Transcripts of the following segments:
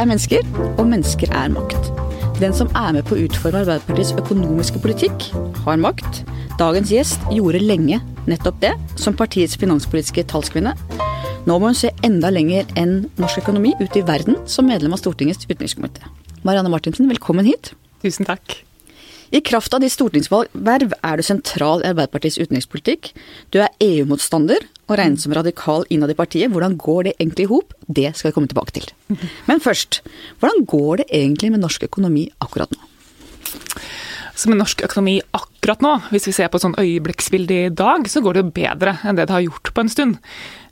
er mennesker, og mennesker er makt. Den som er med på å utforme Arbeiderpartiets økonomiske politikk, har makt. Dagens gjest gjorde lenge nettopp det, som partiets finanspolitiske talskvinne. Nå må hun se enda lenger enn norsk økonomi ut i verden som medlem av Stortingets utenrikskomité. Marianne Martinsen, velkommen hit. Tusen takk. I kraft av ditt stortingsverv er du sentral i Arbeiderpartiets utenrikspolitikk. Du er EU-motstander og regnes som radikal innad i partiet. Hvordan går det egentlig i hop? Det skal vi komme tilbake til. Men først, hvordan går det egentlig med norsk økonomi akkurat nå? Så med norsk økonomi akkurat nå, hvis vi ser på et sånn øyeblikksbilde i dag, så går det jo bedre enn det det har gjort på en stund.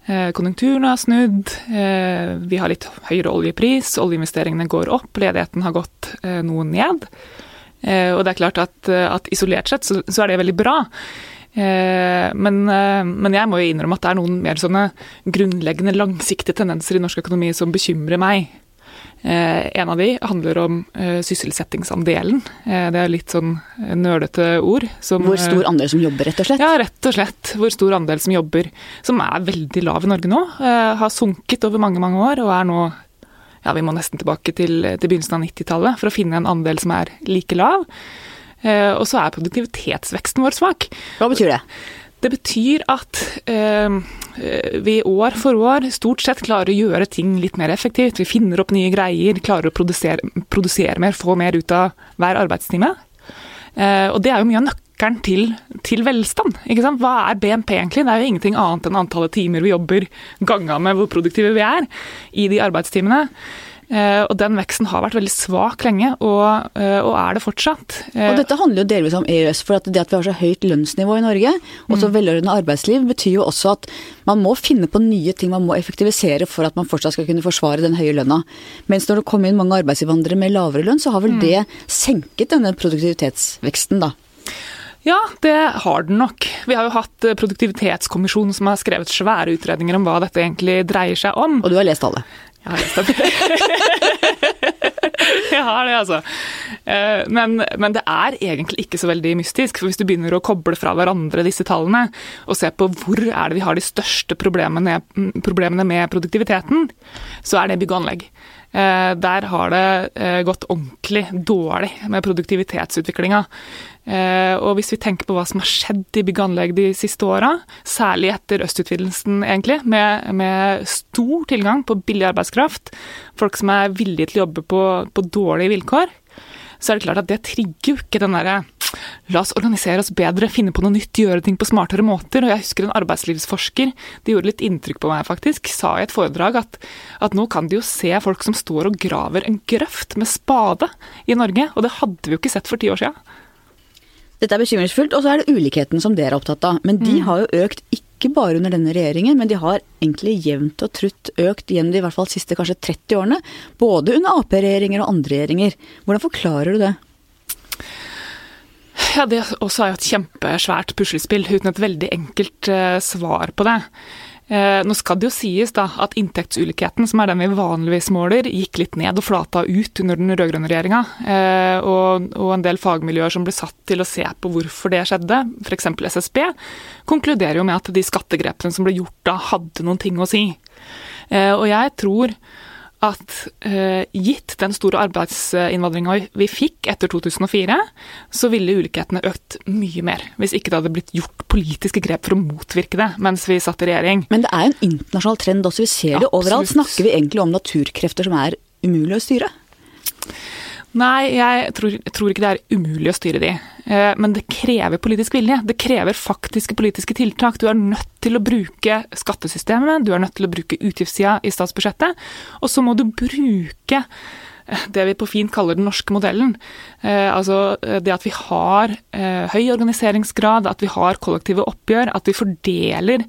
Eh, konjunkturen har snudd, eh, vi har litt høyere oljepris, oljeinvesteringene går opp, ledigheten har gått eh, noe ned. Eh, og det er klart at, eh, at isolert sett så, så, er det veldig bra. Eh, men, men, jeg må jo innrømme at det er noen mer sånne grunnleggende langsiktige tendenser i norsk økonomi som bekymrer meg. En av de handler om sysselsettingsandelen. Det er litt sånn nølete ord. Som, Hvor stor andel som jobber, rett og slett? Ja, rett og slett. Hvor stor andel som jobber. Som er veldig lav i Norge nå. Har sunket over mange, mange år og er nå ja, vi må nesten tilbake til, til begynnelsen av 90-tallet for å finne en andel som er like lav. Eh, og så er produktivitetsveksten vår svak. Hva betyr det? Det betyr at eh, vi år for år stort sett klarer å gjøre ting litt mer effektivt. Vi finner opp nye greier, klarer å produsere, produsere mer, få mer ut av hver arbeidstime. Eh, og det er jo mye av nøkkelen nøkkelen til, til velstand. Hva er BNP egentlig? Det er jo ingenting annet enn antallet timer vi jobber ganga med hvor produktive vi er i de arbeidstimene. Uh, og Den veksten har vært veldig svak lenge, og, uh, og er det fortsatt. Uh, og Dette handler jo delvis om EØS. for at Det at vi har så høyt lønnsnivå i Norge, og så mm. velordnet arbeidsliv, betyr jo også at man må finne på nye ting man må effektivisere for at man fortsatt skal kunne forsvare den høye lønna. Mens når det kommer inn mange arbeidsinnvandrere med lavere lønn, så har vel mm. det senket denne produktivitetsveksten, da. Ja, det har den nok. Vi har jo hatt eh, Produktivitetskommisjonen som har skrevet svære utredninger om hva dette egentlig dreier seg om. Og du har lest alle? Jeg har lest alle. Jeg har det, altså. Eh, men, men, det er egentlig ikke så veldig mystisk. for Hvis du begynner å koble fra hverandre disse tallene, og se på hvor er det vi har de største problemene, problemene med produktiviteten, så er det bygg og anlegg. Eh, der har det gått ordentlig dårlig med produktivitetsutviklinga. Eh, og hvis vi tenker på hva som har skjedd i bygg de siste åra, særlig etter østutvidelsen, egentlig, med, med, stor tilgang på billig arbeidskraft, folk som er villige til å jobbe på, på dårlige vilkår, så er det klart at det trigger jo ikke den derre La oss organisere oss bedre, finne på noe nytt, gjøre ting på smartere måter. Og jeg husker en arbeidslivsforsker, det gjorde litt inntrykk på meg faktisk, sa i et foredrag at, at nå kan de jo se folk som står og graver en grøft med spade i Norge, og det hadde vi jo ikke sett for ti år siden. Dette er bekymringsfullt, og så er det ulikheten som dere er opptatt av. Men de mm. har jo økt ikke bare under denne regjeringen, men de har egentlig jevnt og trutt økt gjennom de i hvert fall siste kanskje 30 årene. Både under Ap-regjeringer og andre regjeringer. Hvordan forklarer du det? Ja, Det også er jo et kjempesvært puslespill, uten et veldig enkelt uh, svar på det. Uh, nå skal det jo sies da at inntektsulikheten, som er den vi vanligvis måler, gikk litt ned og flata ut under den rød-grønne regjeringa. Uh, og, og, en del fagmiljøer som ble satt til å se på hvorfor det skjedde, f.eks. SSB, konkluderer jo med at de skattegrepene som ble gjort da, hadde noen ting å si. og jeg tror at uh, gitt den store arbeidsinnvandringa vi fikk etter 2004, så ville ulikhetene økt mye mer. Hvis ikke det hadde blitt gjort politiske grep for å motvirke det mens vi satt i regjering. Men det er en internasjonal trend også, vi ser det overalt. Snakker vi egentlig om naturkrefter som er umulig å styre? Nei, jeg tror, jeg tror, ikke det er umulig å styre de. Eh, men det krever politisk vilje. Det krever faktiske politiske tiltak. Du er nødt til å bruke skattesystemet, du er nødt til å bruke utgiftssida i statsbudsjettet, og så må du bruke eh, det vi på fint kaller den norske modellen. Eh, altså det at vi har høy organiseringsgrad, at vi har kollektive oppgjør, at vi fordeler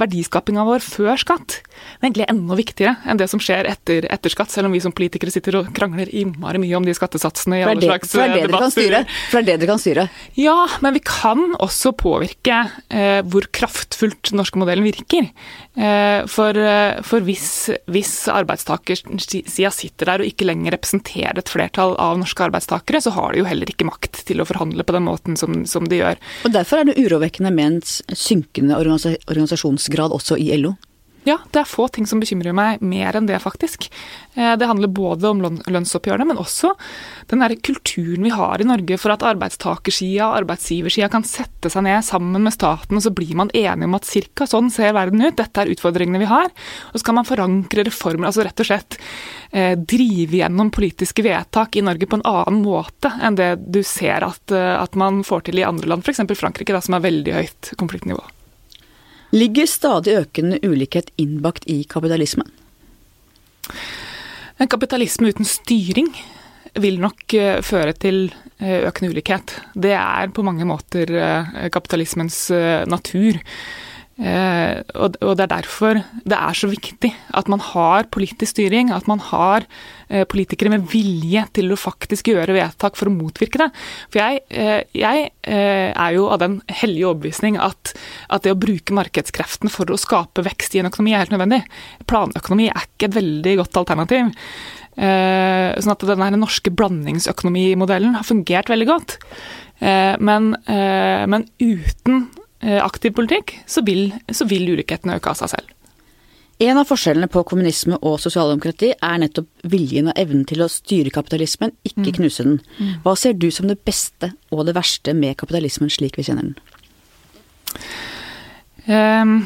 verdiskapinga vår før skatt. Det er egentlig enda viktigere enn det som skjer etter, etter skatt, selv om vi som politikere sitter og krangler innmari mye om de skattesatsene i alle slags debatter. For det er det dere kan styre? Ja, men vi kan også påvirke eh, hvor kraftfullt den norske modellen virker. Eh, for, eh, for, hvis, hvis arbeidstakersida sitter der og ikke lenger representerer et flertall av norske arbeidstakere, så har de jo heller ikke makt til å forhandle på den måten som, som de gjør. Og Derfor er det urovekkende med en synkende organisasjonsgrad også i LO? Ja, det er få ting som bekymrer meg mer enn det, faktisk. Eh, det handler både om lønnsoppgjørene, men også den der kulturen vi har i Norge for at arbeidstakersida og arbeidsgiversida kan sette seg ned sammen med staten, og så blir man enige om at cirka sånn ser verden ut, dette er utfordringene vi har. Og så kan man forankre reformer, altså rett og slett eh, drive gjennom politiske vedtak i Norge på en annen måte enn det du ser at, eh, at man får til i andre land, f.eks. Frankrike, da, som har veldig høyt konfliktnivå. Ligger stadig økende ulikhet innbakt i kapitalismen? En kapitalisme uten styring vil nok eh, føre til eh, økende ulikhet. Det er på mange måter eh, kapitalismens natur. Eh, og, og, det er derfor det er så viktig at man har politisk styring, at man har eh, politikere med vilje til å faktisk gjøre vedtak for å motvirke det. For jeg, eh, jeg eh, er jo av den hellige overbevisning at, at, det å bruke markedskreftene for å skape vekst i en økonomi er helt nødvendig. Planøkonomi er ikke et veldig godt alternativ. Eh, sånn at den norske blandingsøkonomimodellen har fungert veldig godt. Eh, men, men uten aktiv politikk, så vil, så vil ulikhetene øke av seg selv. En av forskjellene på kommunisme og sosialdemokrati er nettopp viljen og evnen til å styre kapitalismen, ikke mm. knuse den. Mm. Hva ser du som det beste og det verste med kapitalismen slik vi kjenner den? Ehm,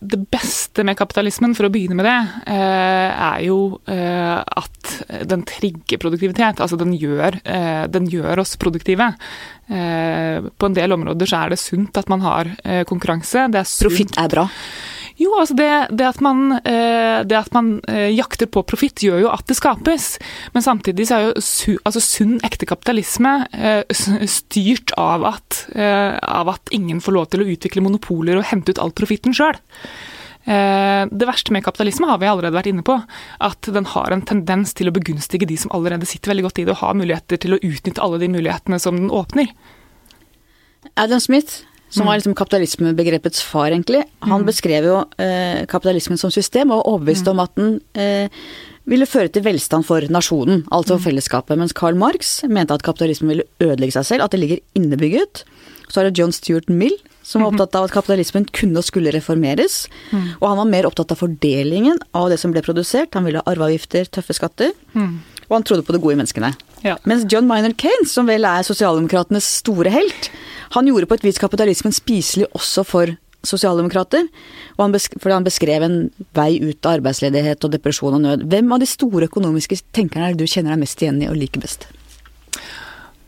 det beste med kapitalismen, for å begynne med det, eh, er jo eh, at den trigger produktivitet. Altså den gjør, eh, den gjør oss produktive. På en del områder så er det sunt at man har konkurranse. Profitt er bra? Jo, altså det, det, at man, eh, det, at man, eh, jakter på profitt, gjør jo at det skapes. Men samtidig så er jo su, altså sunn ekte kapitalisme eh, styrt av at, av at, ingen får lov til å utvikle monopoler og hente ut all profitten sjøl. Det verste med kapitalisme har vi allerede vært inne på. At den har en tendens til å begunstige de som allerede sitter veldig godt i det, og har muligheter til å utnytte alle de mulighetene som den åpner. Adam Smith som var mm. liksom kapitalismebegrepets far, egentlig. Han mm. beskrev jo eh, kapitalismen som system, og var overbevist om at den eh, ville føre til velstand for nasjonen, altså mm. fellesskapet. Mens Karl Marx mente at kapitalismen ville ødelegge seg selv, at det ligger innebygget. Så er det John Stuart Mill, som var mm-hmm. opptatt av at kapitalismen kunne og skulle reformeres. Mm. Og han var mer opptatt av fordelingen av det som ble produsert. Han ville ha arveavgifter, tøffe skatter. Mm. Og han trodde på det gode i menneskene. Ja. Mens John Minor Keynes, som vel er sosialdemokratenes store helt, han gjorde på et vis kapitalismen spiselig også for sosialdemokrater, og han fordi han beskrev en vei ut av arbeidsledighet og depresjon og nød. Hvem av de store økonomiske tenkerne er det du kjenner deg mest igjen i og liker best?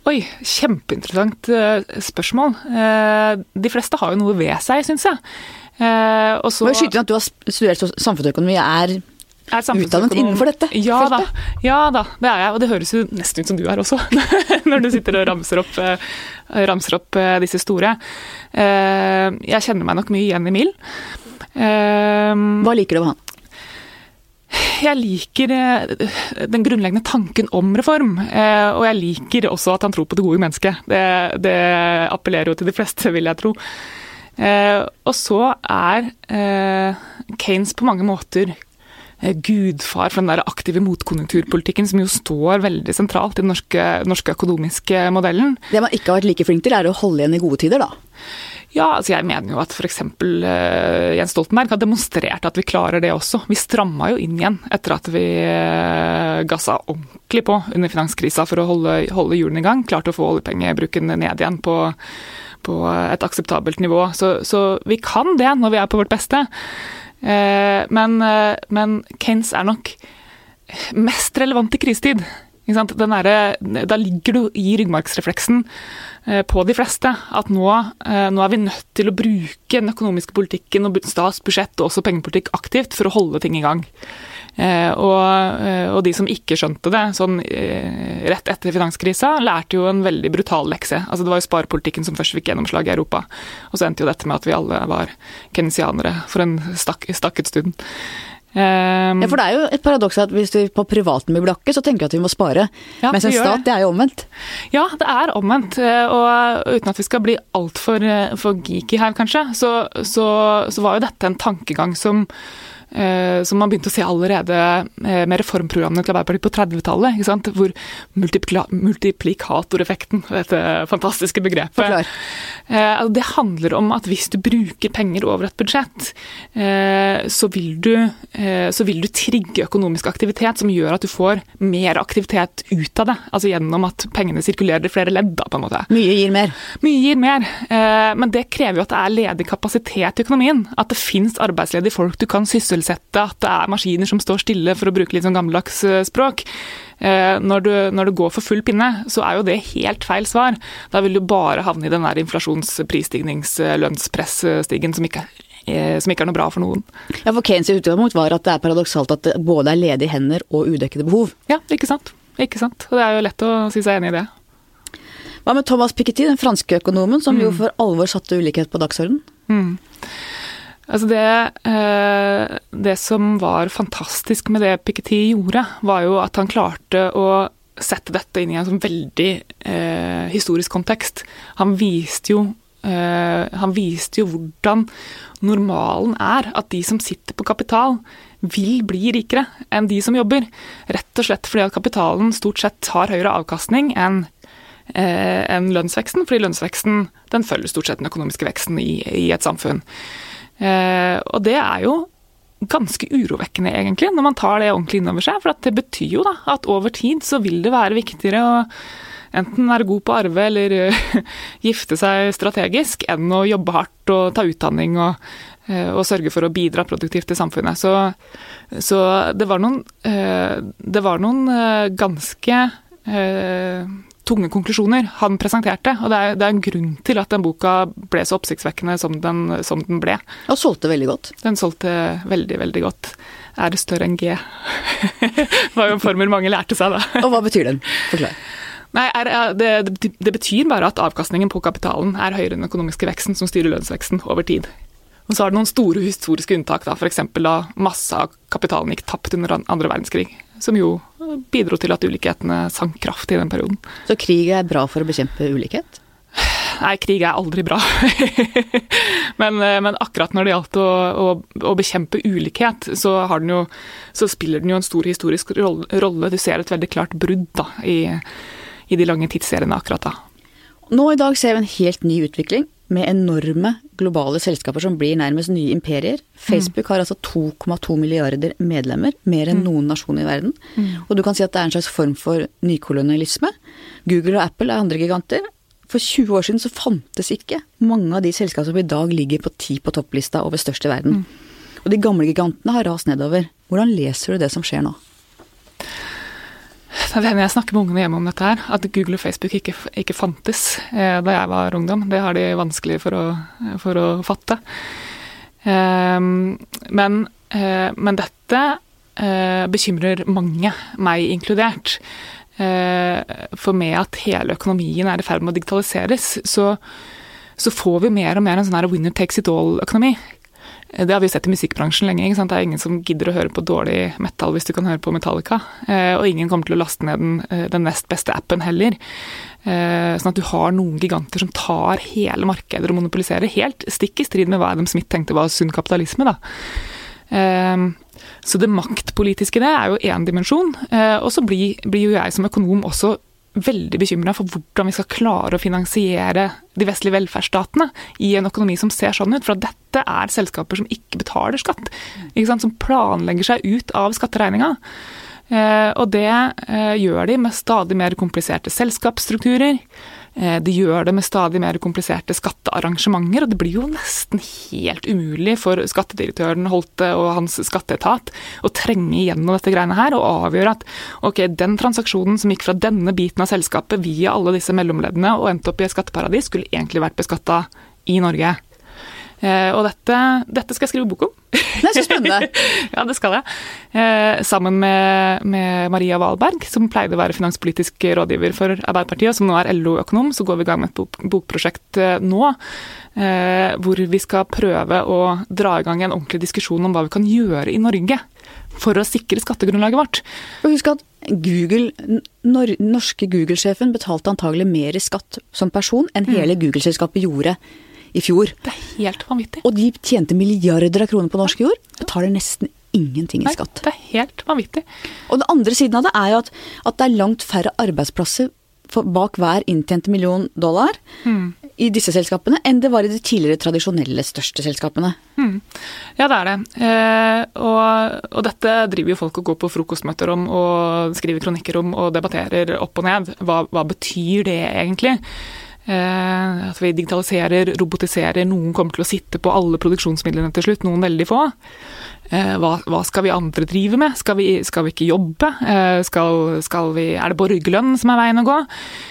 Oi, kjempeinteressant uh, spørsmål. Uh, de fleste har jo noe ved seg, syns jeg. Uh, og så Må skyte inn at du har studert samfunnsøkonomi, er utdannet innenfor dette ja? Da, ja da, det er jeg. Og det høres jo nesten ut som du er også, når du sitter og ramser opp, eh, ramser opp eh, disse store. Eh, jeg kjenner meg nok mye igjen i Mill. Hva liker du ved han? Jeg liker den grunnleggende tanken om reform. Og jeg liker også at han tror på det gode mennesket. Det, det appellerer jo til de fleste, vil jeg tro. Og så er Kanes på mange måter Eh, gudfar for den der aktive motkonjunkturpolitikken som jo står veldig sentralt i den norske, norske økonomiske modellen. Det man ikke har vært like flink til, er å holde igjen i gode tider, da? Ja, altså jeg mener jo at f.eks. Uh, Jens Stoltenberg har demonstrert at vi klarer det også. Vi stramma jo inn igjen etter at vi uh, gassa ordentlig på under finanskrisa for å holde, holde hjulene i gang. Klarte å få oljepengebruken ned igjen på, på et akseptabelt nivå. Så, så vi kan det når vi er på vårt beste. Eh, men, eh, men Keynes er nok mest relevant i krisetid. da ligger du i ryggmargsrefleksen eh, på de fleste at nå, nå, er vi nødt til å bruke den økonomiske politikken og statsbudsjett og også pengepolitikk aktivt for å holde ting i gang. Eh, og, eh, og, de som ikke skjønte det sånn eh, rett etter finanskrisa, lærte jo en veldig brutal lekse. Altså Det var jo sparepolitikken som først fikk gjennomslag i Europa. Og så endte jo dette med at vi alle var keynesianere for en stakk, stakket stund. Um, ja, for det er jo et paradoks at hvis vi på privaten blir blakke, så tenker vi at vi må spare. Ja, Mens en stat, det. det er jo omvendt. Ja, det er omvendt. Og uten at vi skal bli altfor for geeky her, kanskje, så, så, så var jo dette en tankegang som som man begynte å se allerede eh, med reformprogrammene til Arbeiderpartiet på 30-tallet. Hvor multiplikatoreffekten, dette fantastiske begrepet, Eh, altså, det handler om at hvis du bruker penger over et budsjett, eh, så vil, du, eh, så vil du trigge økonomisk aktivitet som gjør at du får mer aktivitet ut av det. Altså gjennom at pengene sirkulerer i flere ledd, da, på en måte. Mye gir mer. Mye gir mer, men det krever jo at det er ledig kapasitet i økonomien. At det finnes arbeidsledige folk du kan sysselsette, at det er maskiner som står stille, for å bruke litt sånn gammeldags språk. Eh, når du, når du, går for full pinne, så er jo det helt feil svar. Da vil du bare havne i den der inflasjons-prisstignings-lønnspressstigen som, eh, som ikke er noe bra for noen. Ja, for Keynes' utgangspunkt var at det er paradoksalt at det både er ledige hender og udekkede behov. Ja, ikke sant. Ikke sant. Og det er jo lett å si seg enig i det. Hva med Thomas Piketty, den franske økonomen som mm. jo for alvor satte ulikhet på dagsordenen? Mm. Altså det, eh, det som var fantastisk med det Piketty gjorde, var jo at han klarte å sette dette inn i en sånn veldig eh, historisk kontekst. Han viste jo eh, han viste jo hvordan normalen er at de som sitter på kapital, vil bli rikere enn de som jobber. Rett og slett fordi at kapitalen stort sett har høyere avkastning enn eh, enn lønnsveksten, fordi lønnsveksten den følger stort sett den økonomiske veksten i, i et samfunn. Eh, og det er jo ganske urovekkende, egentlig, når man tar det ordentlig innover seg. For det betyr jo da at over tid så vil det være viktigere å enten være god på arve eller gifte seg strategisk, enn å jobbe hardt og ta utdanning og, eh, og sørge for å bidra produktivt til samfunnet. Så, så det var noen, eh, det var noen ganske tunge konklusjoner han presenterte. Og det er, det er, en grunn til at den boka ble så oppsiktsvekkende som den, som den ble. Og solgte veldig godt. Den solgte veldig, veldig godt. Er det større enn G? var jo en formel mange lærte seg da. og hva betyr den? Forklar. Nei, er, det, det, det, betyr bare at avkastningen på kapitalen er høyere enn den økonomiske veksten som styrer lønnsveksten over tid. Og så er det noen store historiske unntak, da, f.eks. da masse av kapitalen gikk tapt under andre verdenskrig. Som jo bidro til at ulikhetene sank kraftig i den perioden. Så krig er bra for å bekjempe ulikhet? Nei, krig er aldri bra. men, eh, men, akkurat når det gjaldt å, å, å, bekjempe ulikhet, så, den jo, så, spiller den jo en stor historisk rolle. Du ser et veldig klart brudd da, i, i de lange tidsseriene akkurat da. Nå i dag ser vi en helt ny utvikling med enorme globale selskaper som blir nærmest nye imperier. Facebook har altså 2,2 milliarder medlemmer, mer enn mm. noen nasjon i verden. Mm. Og du kan si at det er en slags form for nykolonialisme. Google og Apple er andre giganter. For 20 år siden så fantes ikke mange av de selskapene som i dag ligger på ti på topplista over størst i verden. Mm. Og de gamle gigantene har rast nedover. Hvordan leser du det som skjer nå? Jeg snakker med ungene hjemme om dette her, at Google og Facebook ikke, ikke fantes eh, da jeg var ungdom. Det har de vanskelig for å, for å fatte. Eh, men, eh, men, dette eh, bekymrer mange, meg inkludert. Eh, for med at hele økonomien er i ferd med å digitaliseres, så, så får vi mer og mer en sånn her winner takes it all-økonomi. Det har vi sett i musikkbransjen lenge. ikke sant? Det er ingen som gidder å høre på dårlig metal hvis du kan høre på Metallica. Eh, og ingen kommer til å laste ned den, eh, den nest beste appen heller. Eh, sånn at du har noen giganter som tar hele markeder og monopoliserer, helt stikk i strid med hva Adam Smith tenkte var sunn kapitalisme. da. Så det maktpolitiske det er jo én dimensjon. Og så blir, blir jo jeg som økonom også veldig bekymra for hvordan vi skal klare å finansiere de vestlige velferdsstatene i en økonomi som ser sånn ut. For dette er selskaper som ikke betaler skatt. Ikke som planlegger seg ut av skatteregninga. Eh, og det eh, gjør de med stadig mer kompliserte selskapsstrukturer. Eh, det gjør det med stadig mer kompliserte skattearrangementer, og det blir jo nesten helt umulig for skattedirektøren Holte og hans skatteetat å trenge igjennom dette greiene her og avgjøre at ok, den transaksjonen som gikk fra denne biten av selskapet via alle disse mellomleddene og endte opp i et skatteparadis, skulle egentlig vært beskatta i Norge. Eh, og dette, dette, skal jeg skrive bok om. Det er så spennende. ja, det skal jeg. Eh, sammen med, med, Maria Wahlberg, som pleide å være finanspolitisk rådgiver for Arbeiderpartiet, og som nå er LO-økonom, så går vi i gang med et bok, bokprosjekt eh, nå. Hvor vi skal prøve å dra i gang en ordentlig diskusjon om hva vi kan gjøre i Norge for å sikre skattegrunnlaget vårt. Og husk at Google, norske Google-sjefen betalte antagelig mer i skatt som person enn mm. hele Google-selskapet gjorde i fjor. Det er helt vanvittig. Og de tjente milliarder av kroner på norsk jord. Betaler nesten ingenting i skatt. Nei, det er helt vanvittig. Og den andre siden av det er jo at, at det er langt færre arbeidsplasser bak hver inntjente million dollar. Mm. i disse selskapene enn det var i de tidligere tradisjonelle største selskapene. Mm. Ja, det er det. Eh, og, og, dette driver jo folk og går på frokostmøter om og skriver kronikker om og debatterer opp og ned. Hva, hva betyr det egentlig? Eh, at vi digitaliserer, robotiserer. Noen kommer til å sitte på alle produksjonsmidlene til slutt, noen veldig få. Eh, hva, hva, skal vi andre drive med? Skal vi, skal vi ikke jobbe? Eh, skal, skal vi, er det borgerlønn som er veien å gå?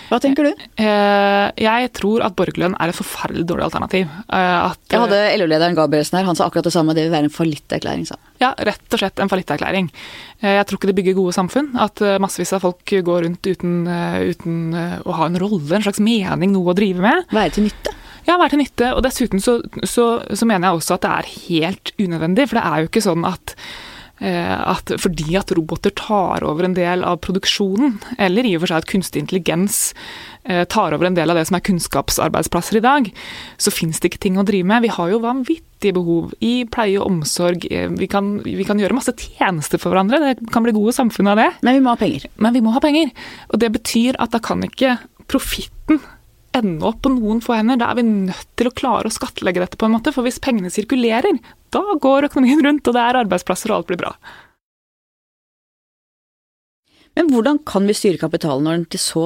Hva tenker du? Eh, jeg tror at borgerlønn er et forferdelig dårlig alternativ. At, jeg hadde LO-lederen Gabrielsen her, han sa akkurat det samme. Det vil være en fallitterklæring, sa Ja, rett og slett en fallitterklæring. Jeg tror ikke det bygger gode samfunn. At massevis av folk går rundt uten, uten å ha en rolle, en slags mening, noe å drive med. Være til nytte. Ja, vær til nytte. Og dessuten så, så, så, mener jeg også at det er helt unødvendig. For det er jo ikke sånn at, eh, at fordi at roboter tar over en del av produksjonen, eller i og for seg at kunstig intelligens eh, tar over en del av det som er kunnskapsarbeidsplasser i dag, så finnes det ikke ting å drive med. Vi har jo vanvittige behov i pleie og omsorg. Eh, vi kan, vi kan gjøre masse tjenester for hverandre. Det kan bli gode samfunn av det. Men vi må ha penger. Men vi må ha penger. Og det betyr at da kan ikke profitten ende opp på noen få hender. Da er vi nødt til å klare å skattlegge dette på en måte. For hvis pengene sirkulerer, da går økonomien rundt, og det er arbeidsplasser og alt blir bra. Men hvordan kan vi styre kapitalen når den til så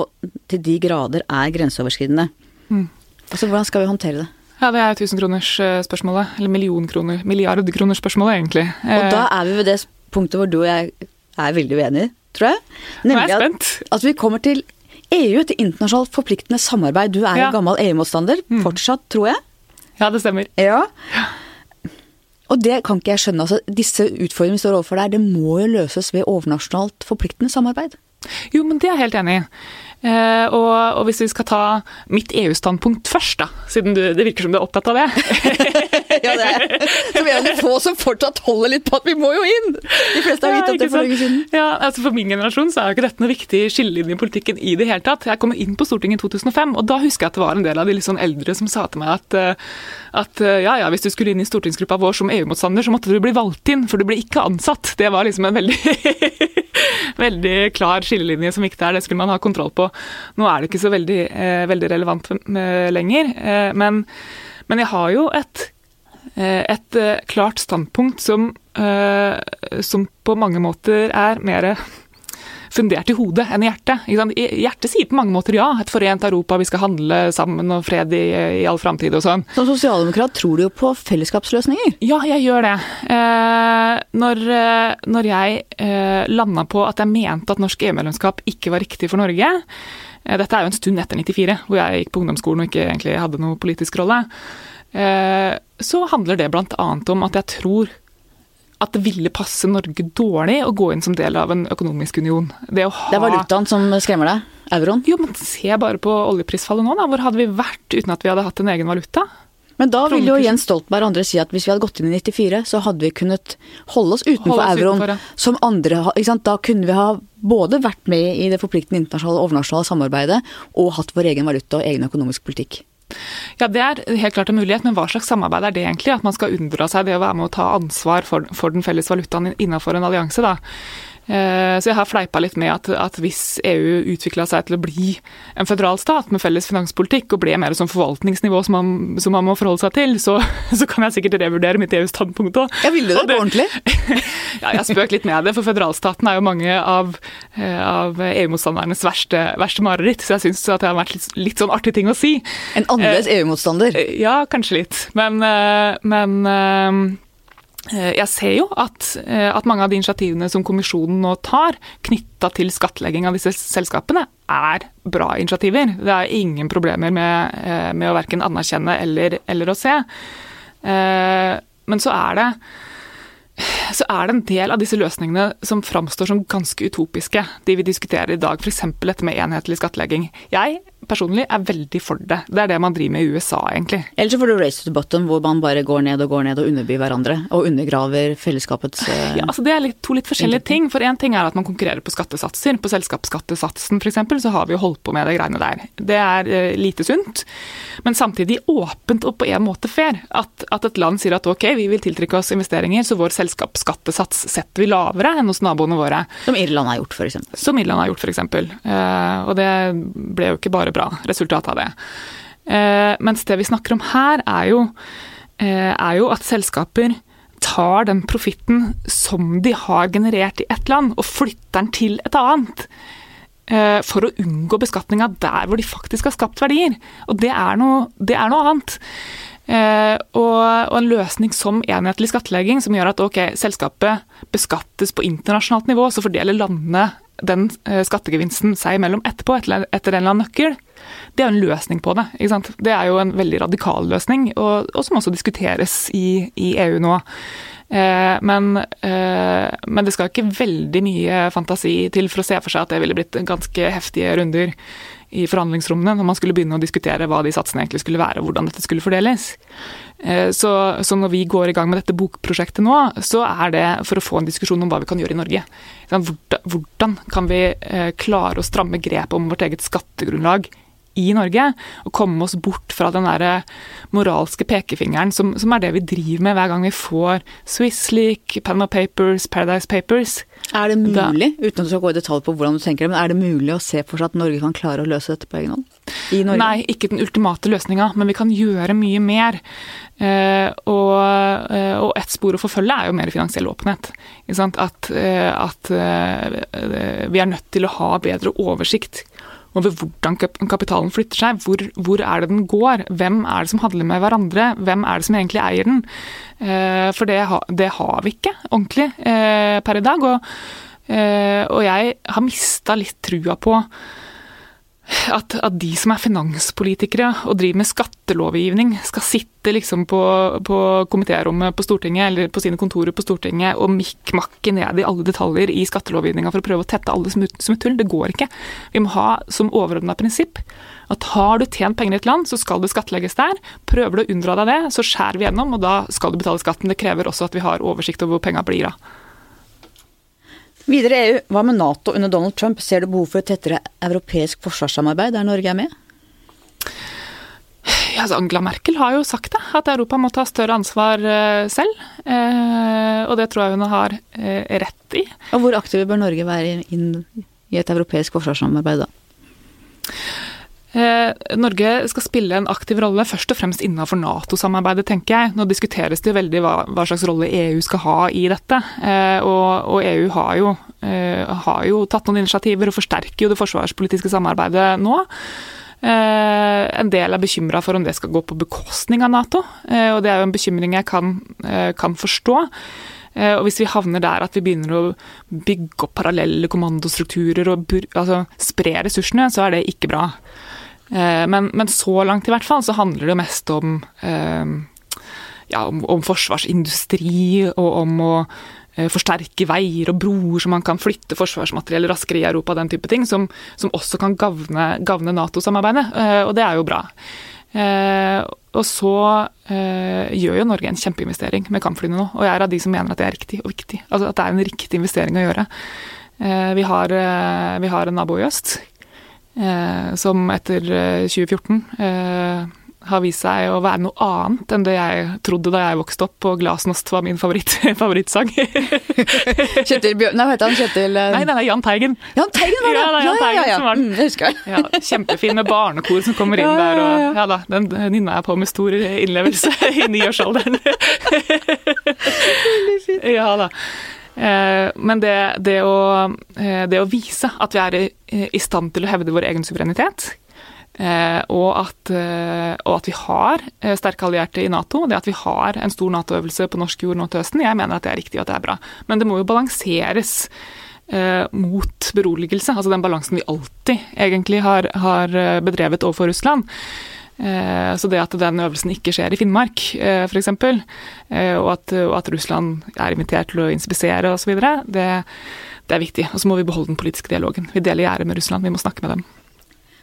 til de grader er grenseoverskridende? Mm. Altså, Hvordan skal vi håndtere det? Ja, Det er tusenkronersspørsmålet. Eh, eller millionkroner, milliardkronersspørsmålet, egentlig. Og da eh, er vi ved det punktet hvor du og jeg er veldig uenige, tror jeg. Nemlig at, at vi kommer til EU, et internasjonalt forpliktende samarbeid. Du er jo gammel EU-motstander, mm. fortsatt, tror jeg? Ja, det stemmer. Ja. Og det kan ikke jeg skjønne. altså Disse utfordringene vi står overfor der, det må jo løses ved overnasjonalt forpliktende samarbeid. Jo, men det er jeg helt enig i. Eh, og, og, hvis vi skal ta mitt EU-standpunkt først, da, siden du, det virker som du er opptatt av det. ja, det er Så vi er jo få som fortsatt holder litt på at vi må jo inn! De fleste har gitt opp det for lenge siden. Ja, altså For min generasjon så er jo ikke dette noe viktig skillelinje i politikken i det hele tatt. Jeg kom inn på Stortinget i 2005, og da husker jeg at det var en del av de litt sånn eldre som sa til meg at, eh, at eh, ja ja, hvis du skulle inn i stortingsgruppa vår som EU-motstander, så måtte du bli valgt inn, for du ble ikke ansatt. Det var liksom en veldig veldig klar skillelinje som gikk der. Det skulle man ha kontroll på. Nå er det ikke så veldig, eh, veldig relevant lenger. Eh, men, men, jeg har jo et, eh, et klart standpunkt som, som på mange måter er mer fundert i hodet enn i hjertet. Hjertet sier på mange måter ja, et forent Europa, vi skal handle sammen og fred i, i all framtid og sånn. Som sosialdemokrat tror du jo på fellesskapsløsninger? Ja, jeg gjør det. Eh, når, eh, når, jeg eh, landa på at jeg mente at norsk EU-medlemskap ikke var riktig for Norge eh, Dette er jo en stund etter 94, hvor jeg gikk på ungdomsskolen og ikke egentlig hadde noen politisk rolle. Eh, så handler det bl.a. om at jeg tror at det ville passe Norge dårlig å gå inn som del av en økonomisk union. Det, ha... det er valutaen som skremmer deg? Euroen? Jo, men se bare på oljeprisfallet nå, da. Hvor hadde vi vært uten at vi hadde hatt en egen valuta? Men da vil jo Jens Stoltenberg og andre si at hvis vi hadde gått inn i 94, så hadde vi kunnet holde oss utenfor holde oss euroen. Utenfor, ja. Som andre Da kunne vi ha både vært med i det forpliktende internasjonale og overnasjonale samarbeidet og hatt vår egen valuta og egen økonomisk politikk. Ja, Det er helt klart en mulighet, men hva slags samarbeid er det egentlig? At man skal unndra seg det å være med å ta ansvar for, for den felles valutaen innenfor en allianse, da. Eh, så jeg har fleipa litt med at, at hvis EU utvikla seg til å bli en føderal stat med felles finanspolitikk, og ble mer som forvaltningsnivå som man, som man må forholde seg til, så, så, kan jeg sikkert revurdere mitt EU-standpunkt òg. Ja, ville du det, det på ordentlig? ja, jeg spøk litt med det, for føderalstaten er jo mange av, eh, av EU-motstandernes verste, verste, mareritt, så jeg syns det har vært litt, litt, sånn artig ting å si. En annerledes eh, EU-motstander? Ja, kanskje litt. Men, men jeg ser jo at, eh, at, mange av de initiativene som kommisjonen nå tar, knytta til skattlegging av disse selskapene, er bra initiativer. Det er ingen problemer med, eh, med å verken anerkjenne eller, eller, å se. Men så er det så er det en del av disse løsningene som framstår som ganske utopiske, de vi diskuterer i dag, f.eks. dette med enhetlig skattlegging. Jeg personlig er veldig for det. Det er det man driver med i USA, egentlig. Eller så får du race to the bottom, hvor man bare går ned og går ned og underbyr hverandre. Og undergraver fellesskapets. Ja, altså Det er litt, to litt forskjellige ting. For én ting er at man konkurrerer på skattesatser. På selskapsskattesatsen f.eks. så har vi jo holdt på med det greiene der. Det er uh, lite sunt, men samtidig åpent og på en måte fair. At, at, et land sier at ok, vi vil tiltrekke oss investeringer, så vår selskapsskattesats setter vi lavere enn hos naboene våre. Som Irland har gjort, f.eks. Som Irland har gjort, f.eks. Uh, og det ble jo ikke bare bra resultat av det. mens det vi snakker om her, er jo, er jo at selskaper tar den profitten som de har generert i ett land, og flytter den til et annet. For å unngå beskatninga der hvor de faktisk har skapt verdier. Og det er noe, det er noe annet. Eh, og, og, en løsning som enhetlig skattlegging, som gjør at okay, selskapet beskattes på internasjonalt nivå, så fordeler landene den eh, skattegevinsten seg imellom etterpå, etter, en eller annen nøkkel. Det er jo en løsning på det. ikke sant? Det er jo en veldig radikal løsning, og, og som også diskuteres i, i EU nå. Eh, men, eh, men, det skal ikke veldig mye fantasi til for å se for seg at det ville blitt ganske heftige runder i forhandlingsrommene når man skulle begynne å diskutere hva de satsene egentlig skulle være, og hvordan dette skulle fordeles. Eh, så, så, når vi går i gang med dette bokprosjektet nå, så er det for å få en diskusjon om hva vi kan gjøre i Norge. Hvordan kan vi eh, klare å stramme grepet om vårt eget skattegrunnlag i Norge, og komme oss bort fra den der moralske pekefingeren som, som, er det vi driver med hver gang vi får Swissleak, Panama Papers, Paradise Papers. Er det mulig, da, uten at du skal gå i detalj på hvordan du tenker det, men er det mulig å se for seg at Norge kan klare å løse dette på egen hånd? Nei, ikke den ultimate løsninga, men vi kan gjøre mye mer. Eh, og, eh, og, et spor å forfølge er jo mer finansiell åpenhet. At, eh, at vi er nødt til å ha bedre oversikt over hvordan kapitalen flytter seg. Hvor, hvor, er det den går? Hvem er det som handler med hverandre? Hvem er det som egentlig eier den? For det, det, har vi ikke ordentlig per i dag. Og, og jeg har mista litt trua på at, at, de som er finanspolitikere og driver med skattelovgivning, skal sitte liksom på, på komitérommet på Stortinget eller på sine kontorer på Stortinget og mikkmakke ned i alle detaljer i skattelovgivninga for å prøve å tette alle smutthull. Det går ikke. Vi må ha som overordna prinsipp at har du tjent penger i et land, så skal det skattlegges der. Prøver du å unndra deg det, så skjærer vi gjennom, og da skal du betale skatten. Det krever også at vi har oversikt over hvor penga blir av. Videre EU. Hva med Nato under Donald Trump? Ser du behov for et tettere europeisk forsvarssamarbeid der Norge er med? Ja, altså Angela Merkel har jo sagt det, at Europa må ta større ansvar uh, selv. Uh, og det tror jeg hun har uh, rett i. Og Hvor aktive bør Norge være inn i et europeisk forsvarssamarbeid da? Eh, Norge skal spille en aktiv rolle, først og fremst innenfor Nato-samarbeidet, tenker jeg. Nå diskuteres det veldig hva, hva, slags rolle EU skal ha i dette. Eh, og, og EU har jo, eh, har jo, tatt noen initiativer og forsterker jo det forsvarspolitiske samarbeidet nå. En del er bekymra for om det skal gå på bekostning av Nato, og det er jo en bekymring jeg kan, kan forstå. Og hvis vi havner der at vi begynner å bygge opp parallelle kommandostrukturer og altså, spre ressursene, så er det ikke bra. Eh, men, men, så langt i hvert fall så handler det jo mest om, eh, ja, om, om forsvarsindustri og om å eh, forsterke veier og broer så man kan flytte forsvarsmateriell raskere i Europa, den type ting, som, som også kan gagne Nato-samarbeidet. Og det er jo bra. Og så gjør jo Norge en kjempeinvestering med kampflyene nå, og jeg er av de som mener at det er riktig og viktig. Altså at det er en riktig investering å gjøre. Vi har, vi har en nabo i øst, som etter 2014 eh, eh, har vist seg å være noe annet enn det jeg trodde da jeg vokste opp og Glasnost var min favoritt, favorittsang. Kjetil Bjørn Nei, hva heter han? Kjetil. Nei, det er Jan Teigen. Jan Teigen var det! Ja, det Jan Teigen ja, ja, ja. som var den. Mm, jeg husker ja, Kjempefin med barnekor som kommer inn der, og ja da, den nynna jeg på med stor innlevelse i niårsalderen. ja da. Eh, men det, det, å, eh, det, å, vise at vi er i, stand til å hevde vår egen suverenitet, eh, og at, og at, vi har sterke allierte i Nato, det at vi har en stor Nato-øvelse på norsk jord nå til høsten, jeg mener at det er riktig og at det er bra. Men det må jo balanseres mot beroligelse, altså den balansen vi alltid egentlig har, har bedrevet overfor Russland. Eh, så det at den øvelsen ikke skjer i Finnmark, eh, f.eks., eh, og at, og at Russland er invitert til å inspisere osv., det, det er viktig. Og så må vi beholde den politiske dialogen. Vi deler gjerde med Russland, vi må snakke med dem.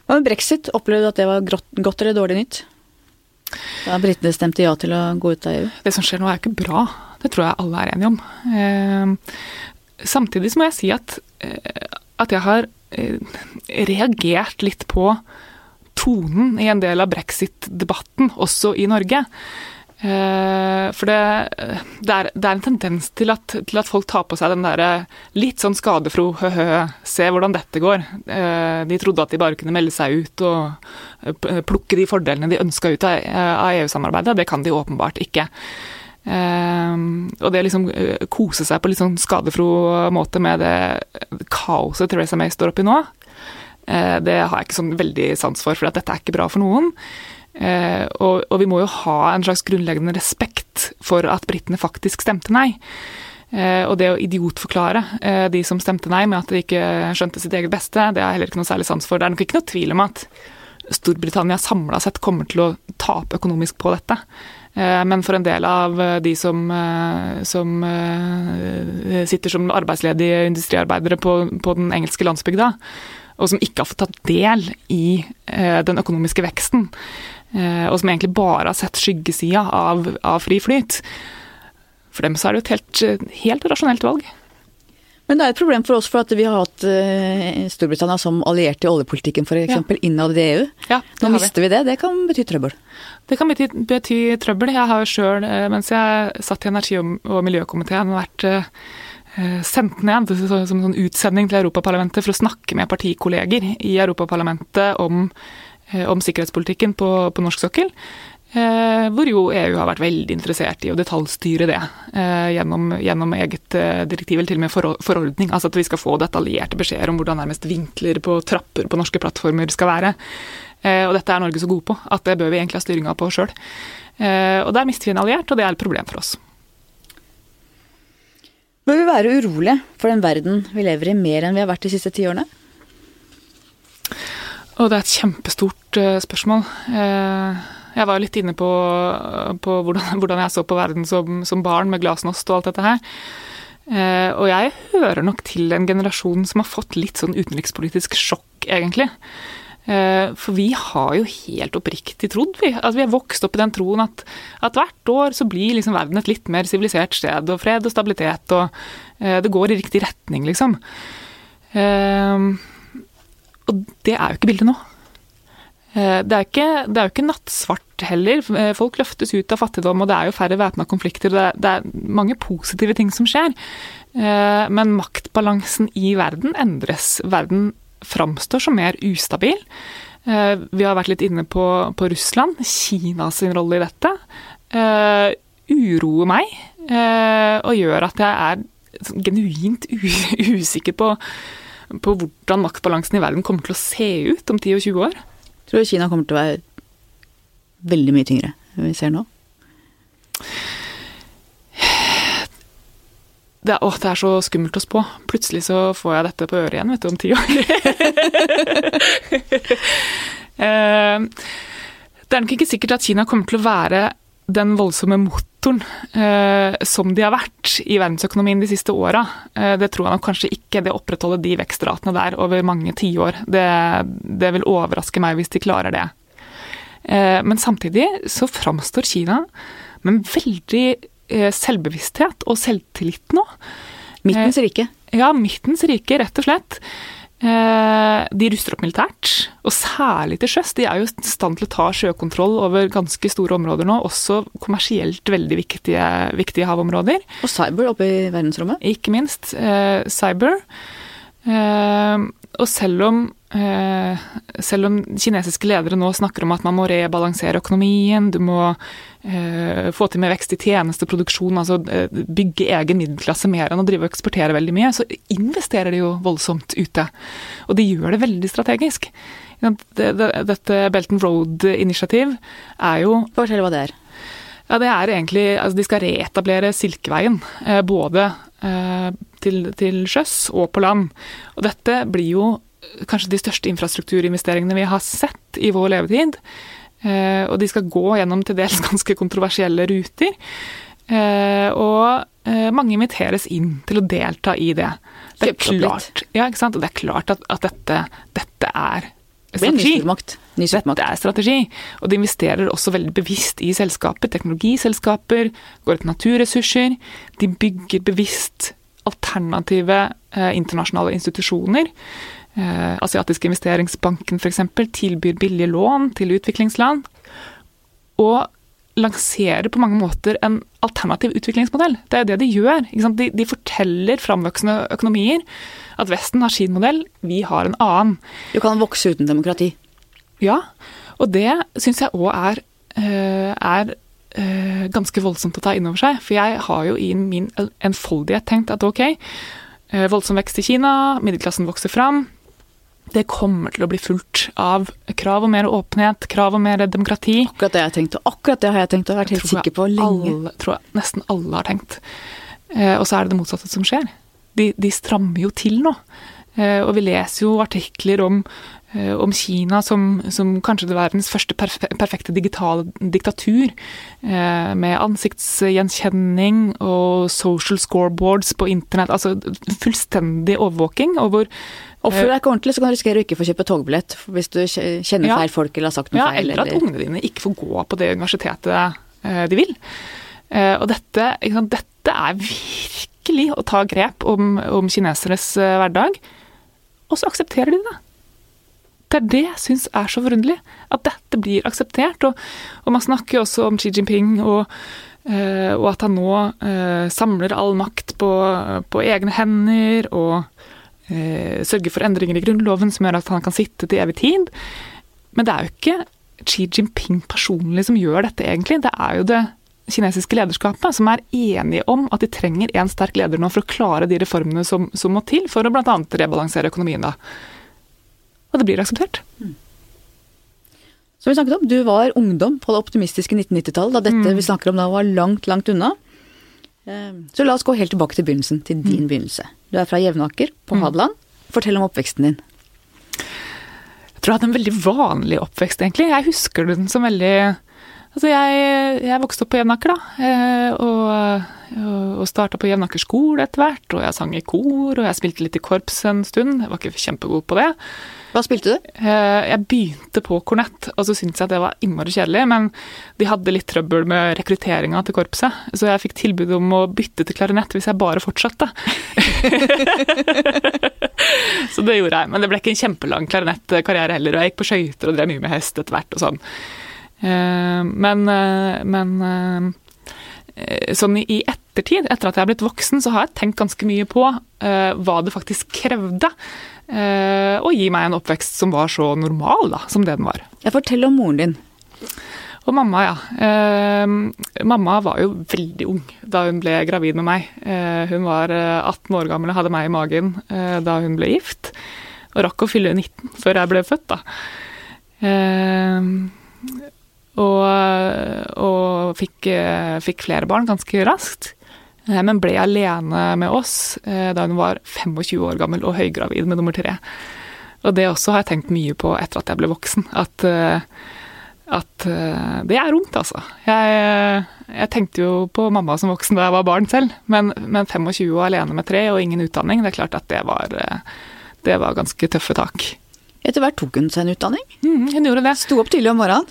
Hva med brexit? Opplevde du at det var godt eller dårlig nytt? Da britene stemte ja til å gå ut av EU? Det som skjer nå er ikke bra. Det tror jeg alle er enige om. Samtidig så må jeg si at, at jeg har reagert litt på tonen i en del av brexit-debatten, også i Norge. Eh, for det, det, er, det, er, en tendens til at, til at, folk tar på seg den derre litt sånn skadefro hø-hø, se hvordan dette går. Eh, de trodde at de bare kunne melde seg ut og plukke de fordelene de ønska ut av, EU-samarbeidet. Det kan de åpenbart ikke. og det liksom kose seg på litt sånn skadefro måte med det kaoset Theresa May står oppi nå, det har jeg ikke sånn veldig sans for, for dette er ikke bra for noen. Eh, og, og, vi må jo ha en slags grunnleggende respekt for at britene faktisk stemte nei. Eh, og det å idiotforklare eh, de som stemte nei med at de ikke skjønte sitt eget beste, det har jeg heller ikke noe særlig sans for. Det er nok ikke noe tvil om at Storbritannia samla sett kommer til å tape økonomisk på dette. Eh, men for en del av de som, eh, som eh, sitter som arbeidsledige industriarbeidere på, på den engelske landsbygda, og som ikke har fått tatt del i den økonomiske veksten, Eh, og som egentlig bare har sett skyggesida av, av, fri flyt. For dem så er det jo et helt, helt rasjonelt valg. Men det er et problem for oss for at vi har hatt uh, Storbritannia som alliert i oljepolitikken f.eks. Ja. innad i EU. Ja, Nå mister vi. det. Det kan bety trøbbel. Det kan bety, bety trøbbel. Jeg har jo sjøl, mens jeg satt i energi- og miljøkomiteen, vært sendt ned som en sånn utsending til Europaparlamentet for å snakke med partikolleger i Europaparlamentet om Eh, om sikkerhetspolitikken på, på norsk sokkel. Eh, hvor jo EU har vært veldig interessert i å detaljstyre det eh, gjennom, gjennom, eget eh, direktiv, eller til og med forordning. Altså at vi skal få detaljerte beskjeder om hvordan nærmest vinkler på trapper på norske plattformer skal være. Eh, og dette er Norge så god på at det bør vi egentlig ha styringa på sjøl. Eh, og der mister vi en alliert, og det er et problem for oss. Bør vi være urolige for den verden vi lever i mer enn vi har vært de siste ti årene? Og det er et kjempestort uh, spørsmål. Uh, jeg var litt inne på, på hvordan, hvordan, jeg så på verden som, som, barn med glasnost og alt dette her. Uh, og jeg hører nok til en generasjon som har fått litt sånn utenrikspolitisk sjokk, egentlig. For vi har jo helt oppriktig trodd, vi. Altså, vi har vokst opp i den troen at, at hvert år så blir liksom verden et litt mer sivilisert sted, og fred og stabilitet, og det går i riktig retning, liksom. Uh, og det er jo ikke bildet nå. Eh, det er, ikke, det er jo ikke nattsvart heller. Eh, folk løftes ut av fattigdom, og det er jo færre væpna konflikter. Det er, det er mange positive ting som skjer. Eh, men maktbalansen i verden endres. Verden framstår som mer ustabil. Vi har vært litt inne på, på Russland. Kinas rolle i dette uroer meg, og gjør at jeg er genuint usikker på på hvordan maktbalansen i verden kommer til å se ut om 10 og 20 år? Tror du Kina kommer til å være veldig mye tyngre enn vi ser nå? Det er, å, det er, så skummelt å spå. Plutselig så får jeg dette på øret igjen, vet du, om ti år. Eh, det er nok ikke sikkert at Kina kommer til å være den voldsomme motoren eh, som de har vært i verdensøkonomien de siste åra, eh, det tror jeg nok kanskje ikke. Det opprettholder de vekstratene der over mange tiår. Det, det vil overraske meg hvis de klarer det. Men samtidig så framstår Kina med en veldig selvbevissthet og selvtillit nå. Midtens rike. Ja, midtens rike, rett og slett. Eh, de ruster opp militært, og særlig til sjøs. De er jo i stand til å ta sjøkontroll over ganske store områder nå, også kommersielt veldig viktige, viktige havområder. Og cyber oppe i verdensrommet? Ikke minst. Eh, cyber. Og selv om, eh, selv om kinesiske ledere nå snakker om at man må rebalansere økonomien, du må eh, få til mer vekst i tjenesteproduksjon, altså eh, bygge egen middelklasse mer enn å drive og eksportere veldig mye, så investerer de jo voldsomt ute. Og de gjør det veldig strategisk. Dette Belt and Road-initiativ er jo Fortell hva det er. Ja, det er egentlig Altså, de skal reetablere Silkeveien. Eh, både eh, til, til sjøs og på land. Og dette blir jo kanskje de største infrastrukturinvesteringene vi har sett i vår levetid. Eh, og de skal gå gjennom til dels ganske kontroversielle ruter. og mange inviteres inn til å delta i det. Det er klart, ja? Og det er klart at, at dette, dette er strategi. Dette er strategi. Og de investerer også veldig bevisst i selskaper. Teknologiselskaper, går etter naturressurser. De bygger bevisst alternative eh, internasjonale institusjoner. Eh, Asiatiske investeringsbanken f.eks. tilbyr billige lån til utviklingsland. Og lanserer på mange måter en alternativ utviklingsmodell. Det er det de gjør. De, de, forteller framvoksende økonomier at Vesten har sin modell, vi har en annen. Du kan vokse uten demokrati. Ja, og det syns jeg òg er, eh, er eh, ganske voldsomt å ta inn over seg. For jeg har jo i min enfoldighet tenkt at ok, øh, voldsom vekst i Kina, middelklassen vokser fram det kommer til å bli fulgt av krav om mer åpenhet, krav om mer demokrati. Akkurat det jeg tenkte, akkurat det har jeg tenkt og vært helt sikker på lenge. Alle, tror jeg nesten alle har tenkt. Eh, og så er det det motsatte som skjer. De, de strammer jo til nå. Eh, og vi leser jo artikler om, eh, om Kina som, som, kanskje det verdens første perfekte digitale diktatur. Eh, med ansiktsgjenkjenning og social scoreboards på internett. Altså fullstendig overvåking. og hvor Oppfør deg ikke ordentlig, så kan du risikere å ikke få kjøpe togbillett hvis du kjenner ja. feil folk eller har sagt noe ja, feil. Eller at ungene dine ikke får gå på det universitetet de vil. Og dette, dette er virkelig å ta grep om, om kineseres hverdag, og så aksepterer de det. Det er det jeg syns er så forunderlig. At dette blir akseptert. Og, og man snakker jo også om Xi Jinping og, og at han nå samler all makt på, på egne hender. og eh, sørger for endringer i grunnloven som gjør at han kan sitte til evig tid. Men det er jo ikke Xi Jinping personlig som gjør dette, egentlig. Det er jo det kinesiske lederskapet som er enige om at de trenger en sterk leder nå for å klare de reformene som, som må til for å bl.a. rebalansere økonomien. da. Og det blir akseptert. Mm. Som vi snakket om, Du var ungdom på det optimistiske 1990-tallet, da dette mm. vi snakker om da var langt, langt unna. Ehm, så la oss gå helt tilbake til begynnelsen, til din mm. begynnelse. Du er fra Jevnaker på mm. Hadeland. Fortell om oppveksten din. Jeg tror jeg hadde en veldig vanlig oppvekst, egentlig. Jeg husker den som veldig Altså, jeg, jeg vokste opp på Jevnaker, da. Eh, og, og starta på Jevnaker skole etter hvert. Og jeg sang i kor, og jeg spilte litt i korps en stund. Jeg var ikke kjempegod på det. Hva spilte du? Eh, jeg begynte på kornett, og så syntes jeg at det var innmari kjedelig. Men de hadde litt trøbbel med rekrutteringa til korpset, så jeg fikk tilbud om å bytte til klarinett hvis jeg bare fortsatte. så det gjorde jeg. Men det ble ikke en kjempelang klarinettkarriere heller, og jeg gikk på skøyter og drev mye med hest etter hvert og sånn. Eh, men, eh, men sånn i ettertid, etter at jeg er blitt voksen, så har jeg tenkt ganske mye på hva det faktisk krevde å gi meg en oppvekst som var så normal da, som det den var. Jeg Fortell om moren din. Og mamma, ja. Eh, mamma var jo veldig ung da hun ble gravid med meg. Eh, hun var 18 eh, år gammel og hadde meg i magen eh, da hun ble gift. Og rakk å fylle 19 før jeg ble født, da. Eh, og, og fikk, fikk, flere barn ganske raskt. Eh, men ble alene med oss eh, da hun var 25 år gammel og høygravid med nummer tre. Og det også har jeg tenkt mye på etter at jeg ble voksen. At, eh, at det er ungt, altså. Jeg, jeg, tenkte jo på mamma som voksen da jeg var barn selv, men, men 25 og alene med tre og ingen utdanning, det er klart at det var, det var ganske tøffe tak. Etter hvert tok hun seg en utdanning? Mm, hun gjorde det. Sto opp tidlig om morgenen?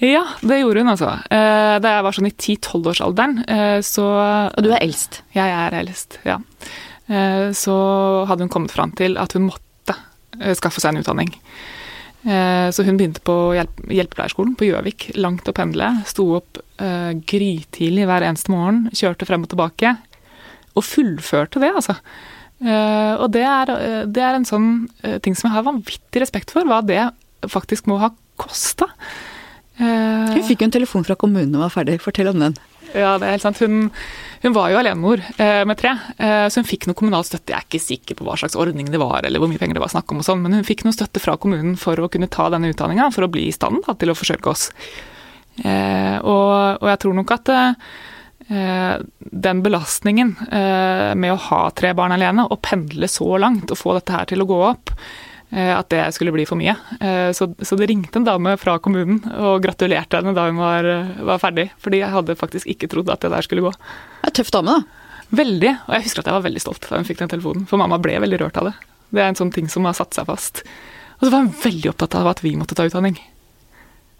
Ja, det gjorde hun altså. Eh, da jeg var sånn i 10-12-årsalderen, eh, så Og du er eldst? Ja, Jeg er eldst, ja. Eh, så hadde hun kommet fram til at hun måtte skaffe seg en utdanning. Så hun begynte på hjelpepleierskolen på Gjøvik, langt å pendle. Sto opp grytidlig hver eneste morgen, kjørte frem og tilbake. Og fullførte det, altså. Og det er, det er en sånn ting som jeg har vanvittig respekt for, hva det faktisk må ha kosta. Hun fikk jo en telefon fra kommunen og var ferdig. Fortell om den. Ja, det er helt sant. Hun, hun var jo alenemor uh, med tre, uh, så hun fikk noe kommunal støtte. Jeg er ikke sikker på hva slags ordning det var, eller hvor mye penger det var snakk om, og sånn, men hun fikk noe støtte fra kommunen for å kunne ta denne utdanninga, for å bli i stand da, til å forsørge oss. Og, og, jeg tror nok at den belastningen med å ha tre barn alene, og pendle så langt og få dette her til å gå opp, Eh, at det skulle bli for mye. Eh, så, så, det ringte en dame fra kommunen og gratulerte henne da hun var, var, ferdig. Fordi jeg hadde faktisk ikke trodd at det der skulle gå. Det er tøff dame, da. Veldig. Og jeg husker at jeg var veldig stolt da hun fikk den telefonen. For mamma ble veldig rørt av det. Det er en sånn ting som har satt seg fast. Og så var hun veldig opptatt av at vi måtte ta utdanning.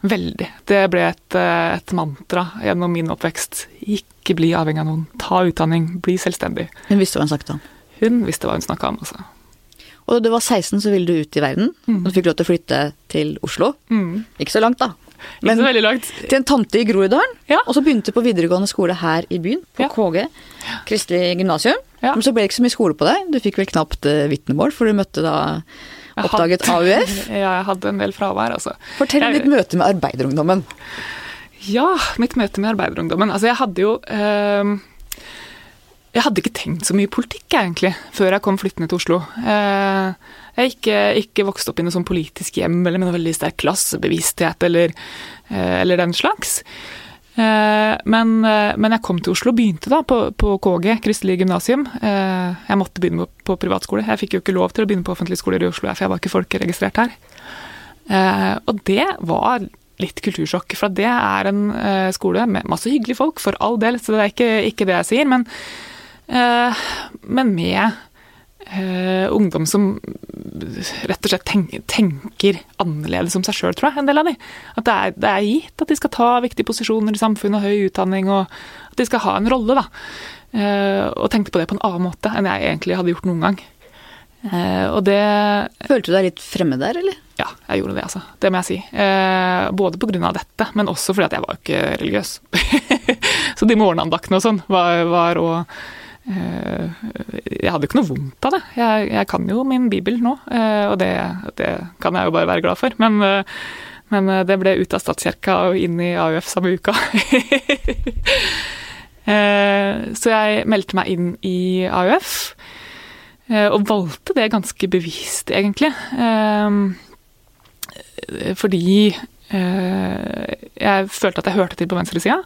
Veldig. Det ble et, eh, et mantra gjennom min oppvekst. Ikke bli avhengig av noen. Ta utdanning. Bli selvstendig. Hun visste hva hun snakket om? Hun visste hva hun snakka om, altså. Og da du var 16 så ville du ut i verden. Mm. Og du fikk lov til å flytte til Oslo. Mm. Ikke så langt, da. Ikke så veldig langt. Til en tante i Groruddalen, Ja. og så begynte du på videregående skole her i byen, på Ja. KG, Kristelig gymnasium. Ja. Men så ble det ikke så mye skole på deg. Du fikk vel knapt uh, vitnemål, for du møtte da oppdaget hadde- AUF. Ja, jeg hadde en del fravær, altså. Fortell om Jeg- ditt møte med arbeiderungdommen. Ja, mitt møte med arbeiderungdommen. Altså, jeg hadde jo eh, Jeg hadde ikke tenkt så mye politikk, egentlig, før jeg kom flyttende til Oslo. Eh, jeg gikk ikke, vokst opp i noe sånn politisk hjem eller med noe veldig sterk klassebevissthet eller, eh, eller den slags. Eh, men, men jeg kom til Oslo og begynte da på, på KG, Kristelig gymnasium. Jeg måtte begynne på, på privatskole. Jeg fikk jo ikke lov til å begynne på offentlige skoler i Oslo, for jeg var ikke folkeregistrert her. Og det var litt kultursjokk, for det er en skole med masse hyggelige folk, for all del, så det er ikke, ikke det jeg sier, men, men med eh, ungdom som rett og slett tenk, tenker annerledes om seg sjøl, tror jeg, en del av de. At det er, det er gitt at de skal ta viktige posisjoner i samfunnet og høy utdanning, og at de skal ha en rolle, da. Eh, og tenkte på det på en annen måte enn jeg egentlig hadde gjort noen gang. Eh, og det Følte du deg litt fremmed der, eller? ja, jeg gjorde det, altså. Det må jeg si. Eh, både pga. dette, men også fordi at jeg var jo ikke religiøs. så de morgenandaktene og sånn var, eh, Jeg hadde ikke noe vondt av det. Jeg, jeg kan jo min bibel nå, eh, og det, det kan jeg jo bare være glad for. Men, eh, men eh, det ble ut av statskirka og inn i AUF samme uka. Eh, så jeg meldte meg inn i AUF. Eh, Og valgte det ganske bevisst, egentlig. Eh, Fordi eh, jeg følte at jeg hørte til på venstresida.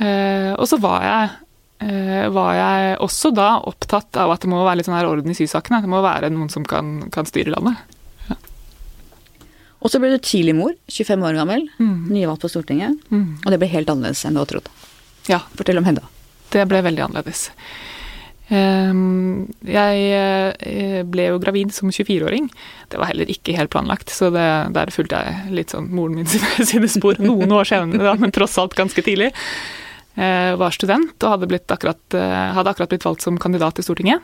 Eh, Og så var jeg, eh, var jeg også da opptatt av at det må være litt sånn her orden i sysakene. Det må være noen som kan, kan styre landet. Og så ble du tidlig mor, 25 år gammel, Mm. nyvalgt på Stortinget. Mm. Og det ble helt annerledes enn du hadde trodd. Ja, Fortell om henne. det ble veldig annerledes. Ehm, Jeg eh, ble jo gravid som 24-åring. Det var heller ikke helt planlagt, så det, der fulgte jeg litt sånn moren min sine, sine spor. Noen år senere, da, men tross alt ganske tidlig. Eh, Var student og hadde, akkurat, eh, hadde akkurat blitt valgt som kandidat til Stortinget.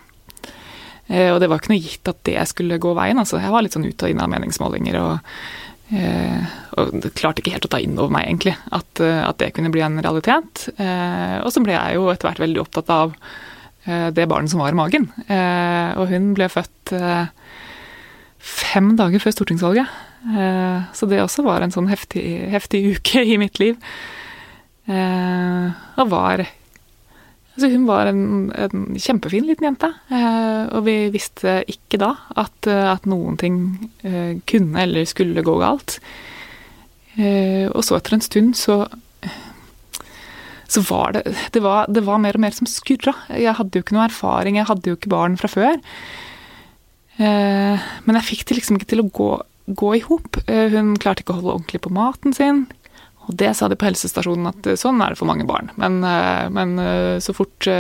Eh, Og det var ikke noe gitt at det skulle gå veien. altså. Jeg var litt sånn ut og inn av meningsmålinger og og det klarte ikke helt å ta inn over meg, egentlig, at, at det kunne bli en realitet. Og så ble jeg jo etter hvert veldig opptatt av det barnet som var i magen. Og hun ble født fem dager før stortingsvalget. Så det også var en sånn heftig, heftig uke i mitt liv. Eh, og var Altså hun var en, en kjempefin liten jente, eh, og vi visste ikke da at, eh, at noen ting eh, kunne eller skulle gå galt. Eh, og så etter en stund så så var det det var, det var mer og mer som skurra. Jeg hadde jo ikke noe erfaring, jeg hadde jo ikke barn fra før. Eh, men jeg fikk det liksom ikke til å gå, gå i hop. Eh, hun klarte ikke å holde ordentlig på maten sin. Og det sa de på helsestasjonen at eh, sånn er det for mange barn. Men, eh, men eh, så fort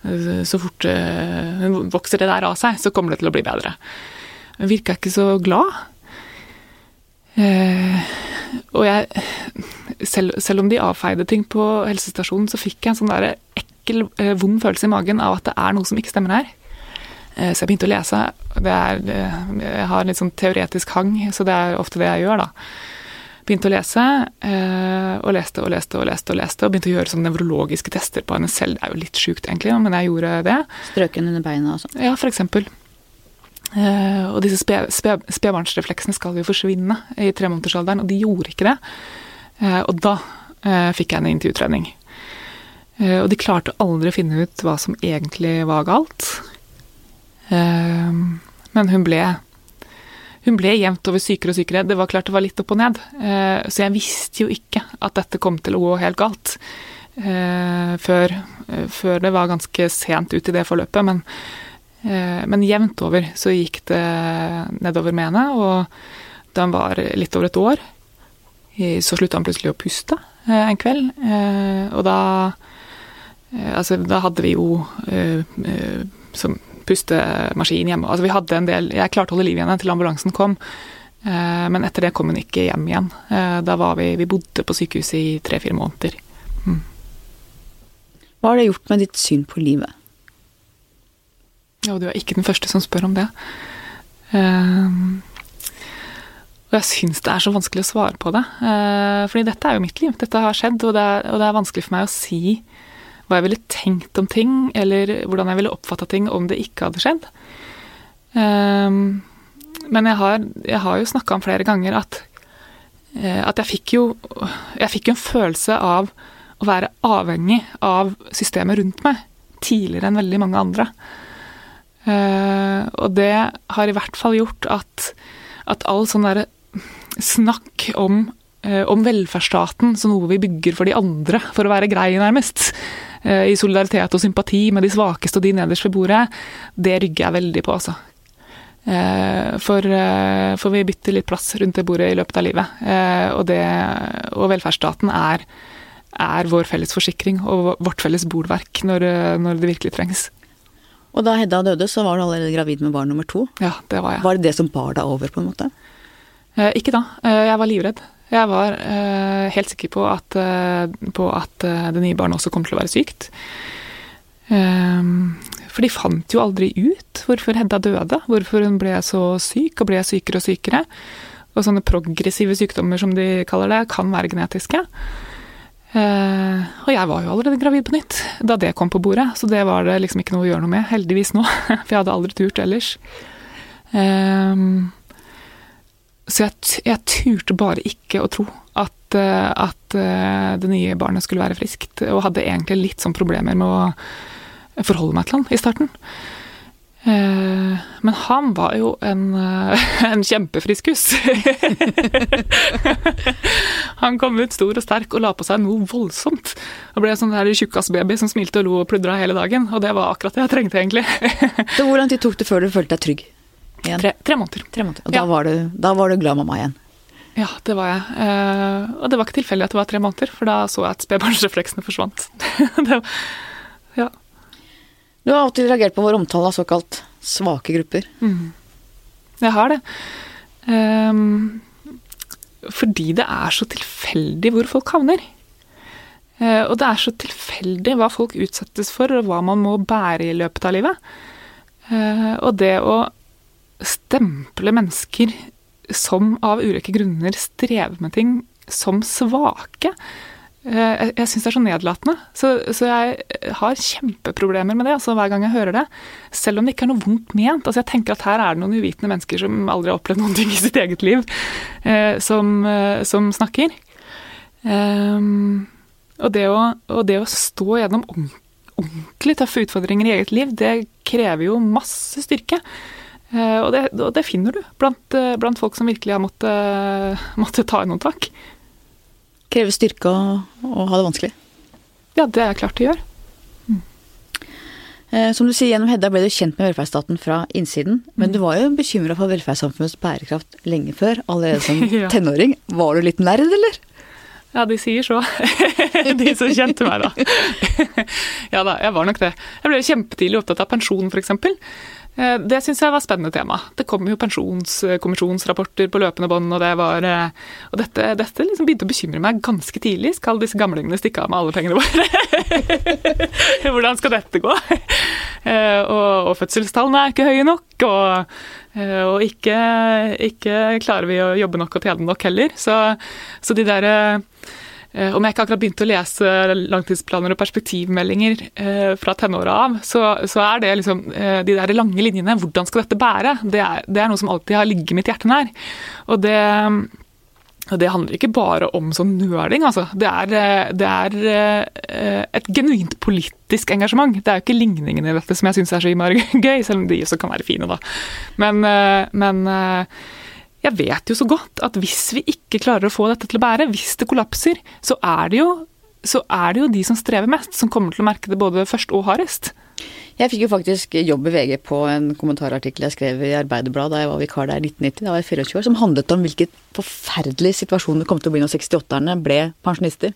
så fort hun vokser det der av seg, så kommer det til å bli bedre. Hun virka ikke så glad. Og jeg selv, selv om de avfeide ting på helsestasjonen, så fikk jeg en sånn der ekkel, vond følelse i magen av at det er noe som ikke stemmer her. Så jeg begynte å lese. Er, jeg har en litt sånn teoretisk hang, så det er ofte det jeg gjør, da. Begynte å lese, eh, og leste og leste og leste, og leste, og begynte å gjøre sånne nevrologiske tester på henne selv. Det er jo litt sjukt, egentlig, men jeg gjorde det. Strøken under beina og sånn. Ja, for eksempel. Eh, og disse spe- spe- spedbarnsrefleksene skal jo forsvinne i tremånedersalderen, og de gjorde ikke det. Eh, og da fikk jeg en til utredning. og de klarte aldri å finne ut hva som egentlig var galt. Men hun ble hun ble jevnt over sykere og sykere. Det var klart det var litt opp og ned. Eh, så jeg visste jo ikke at dette kom til å gå helt galt. Eh, før, eh, før det var ganske sent ut i det forløpet. Men, men jevnt over så gikk det nedover med henne, og da hun var litt over et år, så slutta han plutselig å puste en kveld. Og da Altså, da hadde vi jo som pustemaskin hjemme. Altså, vi hadde en del Jeg klarte å holde liv i henne til ambulansen kom. Eh, men etter det kom hun ikke hjem igjen. Eh, da var vi Vi bodde på sykehuset i tre-fire måneder. Hva har det gjort med ditt syn på livet? Ja, du er ikke den første som spør om det. Eh, Og jeg syns det er så vanskelig å svare på det. Eh, fordi dette er jo mitt liv. Dette har skjedd, og det, er, og det er vanskelig for meg å si hva jeg ville tenkt om ting, eller hvordan jeg ville oppfatta ting om det ikke hadde skjedd. Um, men jeg har, jeg har jo snakka om flere ganger at, uh, at jeg fikk jo Jeg fikk en følelse av å være avhengig av systemet rundt meg tidligere enn veldig mange andre. Uh, og det har i hvert fall gjort at, at all sånn derre snakk om, uh, om velferdsstaten som noe vi bygger for de andre for å være grei, nærmest, i solidaritet og sympati med de svakeste og de nederst ved bordet, det rygger jeg veldig på, altså. For, for, vi bytter litt plass rundt det bordet i løpet av livet. Og, det, og velferdsstaten er, er, vår felles forsikring og vårt felles bolverk når, når, det virkelig trengs. Og da Hedda døde, så var du allerede gravid med barn nummer to. Ja, det Var jeg. Var det det som bar deg over, på en måte? Eh, ikke da. Eh, jeg var livredd. Jeg var eh, helt sikker på at, på at det nye barnet også kom til å være sykt. For de fant jo aldri ut hvorfor Hedda døde, hvorfor hun ble så syk og ble sykere og sykere. Og sånne progressive sykdommer, som de kaller det, kan være genetiske. og jeg var jo allerede gravid på nytt da det kom på bordet, så det var det liksom ikke noe å gjøre noe med, heldigvis nå. For jeg hadde aldri turt ellers. Så jeg, jeg, turte bare ikke å tro at, at det nye barnet skulle være friskt, og hadde egentlig litt sånn problemer med å forholde meg til han i starten. Eh, men han var jo en, eh, en kjempefriskus. han kom ut stor og sterk og la på seg noe voldsomt. Og ble en sånn tjukkasbaby som smilte og lo og pludra hele dagen. Og det var akkurat det jeg trengte, egentlig. Så Hvor lang tok det før du følte deg trygg? Tre, tre, måneder. Tre måneder. Og ja. da, var du, da, var du, glad mamma igjen? Ja, det var jeg. Eh, og det var ikke tilfeldig at det var tre måneder, for da så jeg at spedbarnsrefleksene forsvant. det ja. Du har alltid reagert på vår omtale av såkalt svake grupper. Mm. Jeg har det. Um, fordi det er så tilfeldig hvor folk havner. Uh, og det er så tilfeldig hva folk utsettes for, og hva man må bære i løpet av livet. Uh, og det å stemple mennesker som av ulike grunner strever med ting, som svake, Eh, jeg, jeg syns det er så nedlatende. Så, så, jeg har kjempeproblemer med det altså, hver gang jeg hører det. Selv om det ikke er noe vondt ment. Altså, jeg tenker at her er det noen uvitende mennesker som aldri har opplevd noen ting i sitt eget liv, eh, som, eh, som, snakker. Um, og, det å, og, det å, stå gjennom ordentlig tøffe utfordringer i eget liv, det krever jo masse styrke. Uh, og, det, og, det, finner du blant, blant folk som virkelig har måttet, måtte ta noen tak krever styrke å, ha det vanskelig. Ja, det er klart det gjør. Mm. Eh, som du sier, gjennom Hedda ble du kjent med velferdsstaten fra innsiden. Men mm. du var jo bekymra for velferdssamfunnets bærekraft lenge før, allerede som ja. tenåring. Var du litt nerd, eller? Ja, de sier så. de som kjente meg, da. ja da, jeg var nok det. Jeg ble kjempetidlig opptatt av pensjon, f.eks. Eh, det syns jeg var spennende tema. Det kom jo pensjonskommisjonsrapporter på løpende bånd, og det var eh, Og dette, dette liksom begynte å bekymre meg ganske tidlig. Skal disse gamlingene stikke av med alle pengene våre? Hvordan skal dette gå? Eh, og, og fødselstallene er ikke høye nok, og, og ikke, ikke, klarer vi å jobbe nok og tjene nok heller. Så, så de der Eh, om jeg ikke akkurat begynte å lese langtidsplaner og perspektivmeldinger eh, fra tenåra av, så, så, er det liksom eh, de der lange linjene. Hvordan skal dette bære? Det er, det er noe som alltid har ligget mitt hjerte nær. Og det, det handler ikke bare om sånn nøling, altså. Det er, det er et genuint politisk engasjement. Det er jo ikke ligningene i dette som jeg syns er så innmari gøy, selv om de også kan være fine, da. Men, men jeg vet jo så godt at hvis vi ikke klarer å få dette til å bære, hvis det kollapser, så er det jo, er det jo de som strever mest, som kommer til å merke det både først og hardest. Jeg fikk jo faktisk jobb i VG på en kommentarartikkel jeg skrev i Arbeiderbladet da jeg var vikar der i 1990, da var jeg 24 år, som handlet om hvilken forferdelig situasjon det kom til å bli når 68-erne ble pensjonister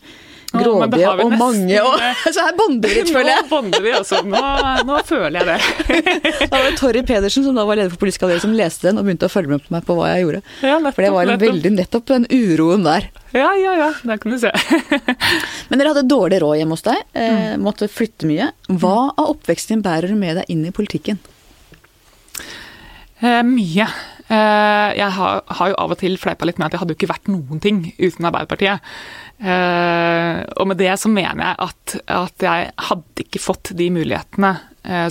grådige og mange og Så her bonder vi litt, føler jeg. Nå bonder vi, også. Nå, nå føler jeg det. da var det Torry Pedersen, som da var leder for Politisk avdeling, som leste den og begynte å følge med på meg på hva jeg gjorde. Ja, nettopp, for det var nettopp. veldig nettopp den uroen der. Ja, ja, ja. Der kan du se. Men dere hadde dårlig råd hjemme hos deg. Eh, mm. måtte flytte mye. Hva av oppveksten din bærer du med deg inn i politikken? Eh, mye. Jeg har, har jo av og til fleipa litt med at jeg hadde jo ikke vært noen ting uten Arbeiderpartiet. Og med det så mener jeg at, at jeg hadde ikke fått de mulighetene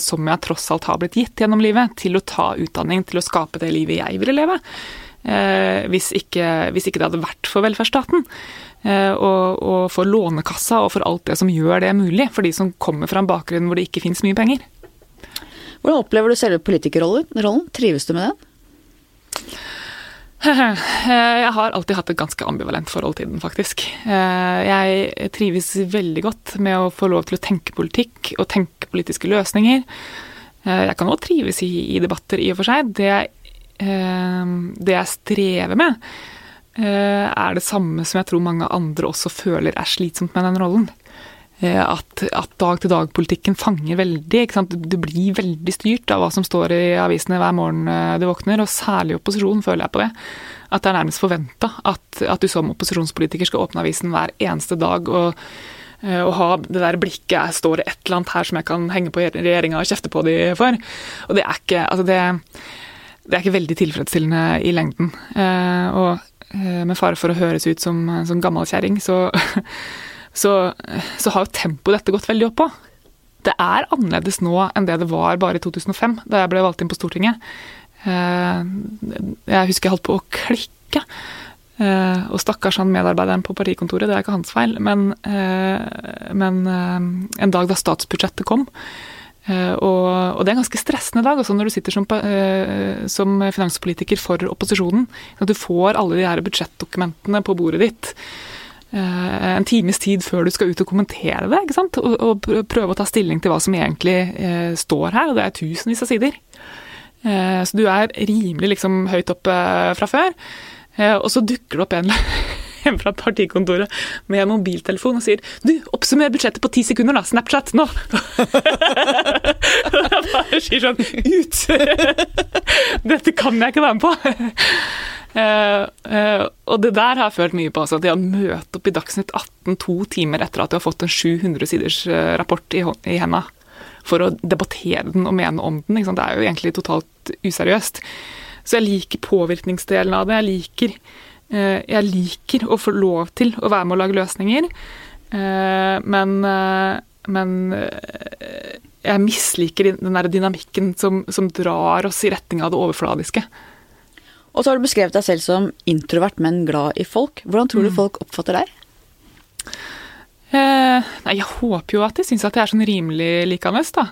som jeg tross alt har blitt gitt gjennom livet, til å ta utdanning, til å skape det livet jeg ville leve. Hvis ikke, hvis ikke det hadde vært for velferdsstaten. Eh, og, og, for Lånekassa og for alt det som gjør det mulig for de som kommer fra en bakgrunn hvor det ikke finnes mye penger. Hvordan opplever du selve politikerrollen? Trives du med den? Jeg har alltid hatt et ganske ambivalent forhold til den, faktisk. Eh, jeg trives veldig godt med å få lov til å tenke politikk og tenke politiske løsninger. Eh, jeg kan òg trives i, debatter, i og for seg. Det, det jeg strever med, Eh, er det samme som jeg tror mange andre også føler er slitsomt med den rollen. Eh, at, at dag-til-dag-politikken fanger veldig. Du blir veldig styrt av hva som står i avisene hver morgen eh, du våkner, og særlig i opposisjon føler jeg på det. At det er nærmest forventa at, at, du som opposisjonspolitiker skal åpne avisen hver eneste dag og, og ha det der blikket Står det et eller annet her som jeg kan henge på regjeringa og kjefte på de for? Og det er ikke, altså det, det er ikke veldig tilfredsstillende i lengden. og Eh, med fare for å høres ut som, som gammel kjerring, så, så, så, har jo tempoet dette gått veldig opp på. Det er annerledes nå enn det det var bare i 2005, da jeg ble valgt inn på Stortinget. Eh, jeg husker jeg holdt på å klikke. Eh, og stakkars han medarbeideren på partikontoret, det er ikke hans feil, men, men en dag da statsbudsjettet kom, og, og, det er en ganske stressende dag, også når du sitter som, som finanspolitiker for opposisjonen. At du får alle de her budsjettdokumentene på bordet ditt en times tid før du skal ut og kommentere det. ikke sant? Og, prøve å ta stilling til hva som egentlig står her. Og det er tusenvis av sider. så du er rimelig liksom høyt oppe fra før. og så dukker det opp en hjem fra partikontoret med en mobiltelefon og sier Du, oppsummer budsjettet på ti sekunder, da! Snapchat, nå! jeg bare sier sånn Ut! Dette kan jeg ikke være med på! Uh, uh, og det der har jeg følt mye på. Altså, det å møte opp i Dagsnytt 18 to timer etter at du har fått en 700 siders uh, rapport i, i henda, for å debattere den og mene om den. Det er jo egentlig totalt useriøst. Så jeg liker påvirkningsdelen av det. Jeg liker Eh, jeg liker å få lov til å være med å lage løsninger, eh, men, eh, men jeg misliker den der dynamikken som, som, drar oss i retning av det overfladiske. Og så har du beskrevet deg selv som introvert, men glad i folk. Hvordan tror du mm. folk oppfatter deg? Eh, nei, jeg håper jo at de syns at jeg er sånn rimelig likende, da.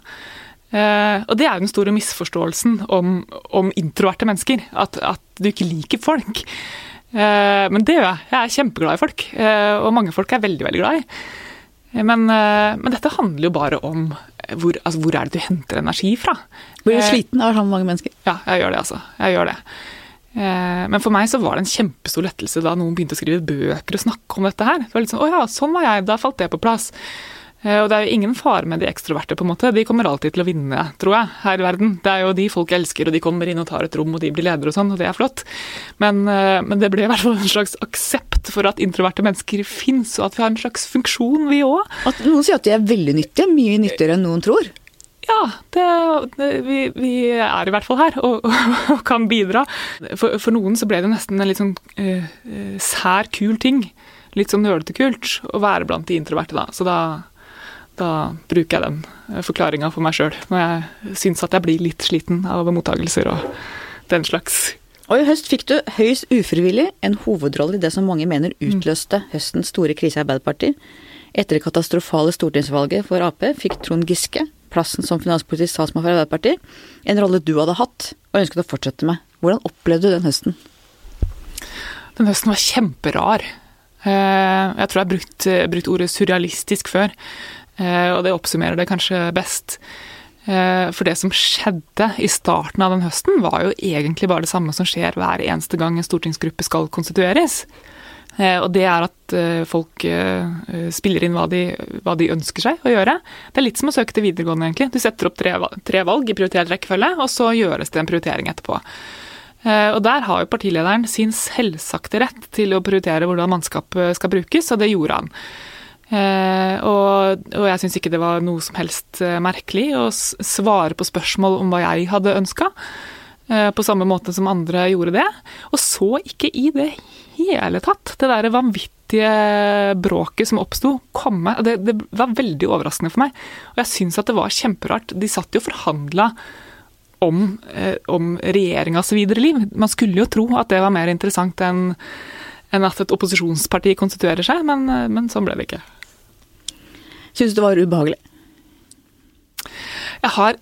Eh, og det er jo den store misforståelsen om, om introverte mennesker. At, at, du ikke liker folk. Eh, men det gjør jeg. Jeg er kjempeglad i folk, eh, og mange folk er veldig, veldig glad i. Eh, men, men dette handler jo bare om hvor, altså, hvor, er det du henter energi fra. Blir du sliten av å ha mange mennesker? Ja, jeg gjør det, altså. Jeg gjør det. Men for meg så var det en kjempestor lettelse da noen begynte å skrive bøker og snakke om dette her. Det var litt sånn, å ja, sånn var jeg, da falt det på plass. Eh, og det er jo ingen fare med de ekstroverte, på en måte. De kommer alltid til å vinne, tror jeg, her i verden. Det er jo de folk elsker, og de kommer inn og tar et rom, og de blir ledere og sånn, og det er flott. Men, eh, men det ble i hvert fall en slags aksept for at introverte mennesker fins, og at vi har en slags funksjon, vi òg. Noen sier at de er veldig nyttige, mye nyttigere enn noen tror. Ja, det, det, vi, vi, er i hvert fall her og, og kan bidra. For, for, noen så ble det nesten en litt sånn uh, sær, kul ting. Litt sånn nølete kult å være blant de introverte, da. Så da da bruker jeg den eh, forklaringa for meg sjøl, når jeg syns at jeg blir litt sliten av mottagelser og den slags. Og i høst fikk du høyst ufrivillig en hovedrolle i det som mange mener utløste høstens store krise i Arbeiderpartiet. Etter det katastrofale stortingsvalget for Ap fikk Trond Giske plassen som finanspolitisk statsmann for Arbeiderpartiet, en rolle du hadde hatt og ønsket å fortsette med. Hvordan opplevde du den høsten? Den høsten var kjemperar. Eh, jeg tror jeg har brukt, brukt ordet surrealistisk før. Eh, og det oppsummerer det kanskje best. Eh, for det som skjedde i starten av den høsten, var jo egentlig bare det samme som skjer hver eneste gang en stortingsgruppe skal konstitueres. Eh, og det er at folk spiller inn hva de, hva de, ønsker seg å gjøre. Det er litt som å søke til videregående, egentlig. Du setter opp tre, valg i prioritert rekkefølge, og så gjøres det en prioritering etterpå. Og der har jo partilederen sin selvsagte rett til å prioritere hvordan mannskapet skal brukes, og det gjorde han. Eh, og, og, jeg syns ikke det var noe som helst eh, merkelig å svare på spørsmål om hva jeg hadde ønska. på samme måte som andre gjorde det. Og så ikke i det hele tatt det der vanvittige bråket som oppsto, komme. Det, det, var veldig overraskende for meg. Og jeg syns at det var kjemperart. De satt jo og forhandla om, eh, om regjeringas videre liv. Man skulle jo tro at det var mer interessant enn enn at et opposisjonsparti konstituerer seg, men, men sånn ble det ikke. Syns du det var ubehagelig? Jeg har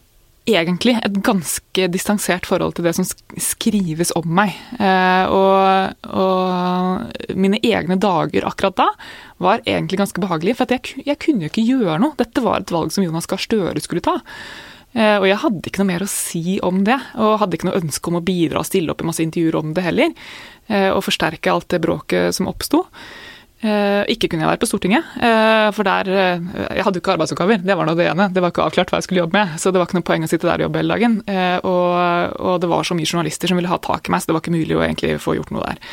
egentlig et ganske distansert forhold til det som skrives om meg. Eh, og, og, mine egne dager akkurat da var egentlig ganske behagelige. For jeg, jeg, kunne jo ikke gjøre noe. Dette var et valg som Jonas Gahr Støre skulle ta. Eh, og jeg hadde ikke noe mer å si om det, og hadde ikke noe ønske om å bidra og stille opp i masse intervjuer om det heller. Eh, og forsterke alt det bråket som oppsto. Uh, ikke kunne jeg være på Stortinget, uh, for der uh, Jeg hadde jo ikke arbeidsoppgaver, det var nå det ene. Det var ikke avklart hva jeg skulle jobbe med, så det var ikke noe poeng å sitte der og jobbe hele dagen. Og, og, det var så mye journalister som ville ha tak i meg, så det var ikke mulig å egentlig få gjort noe der.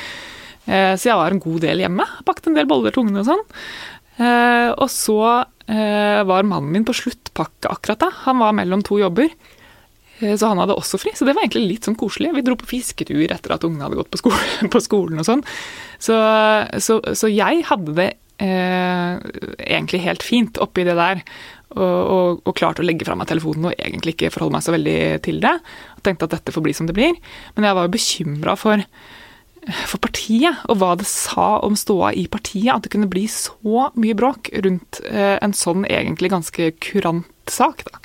Så jeg var en god del hjemme, bakte en del boller til ungene og sånn. Og så var mannen min på sluttpakke akkurat da. Han var mellom to jobber. Eh, så han hadde også fri, så det var egentlig litt sånn koselig. Vi dro på fisketur etter at ungene hadde gått på skolen, på skolen og sånn. Så, så, så, jeg hadde det eh, egentlig helt fint oppi det der. Og, og, og klarte å legge fra meg telefonen og egentlig ikke forholde meg så veldig til det. Og tenkte at dette får bli som det blir. Men jeg var jo bekymra for, for partiet, og hva det sa om ståa i partiet. At det kunne bli så mye bråk rundt eh, en sånn egentlig ganske kurant sak. da.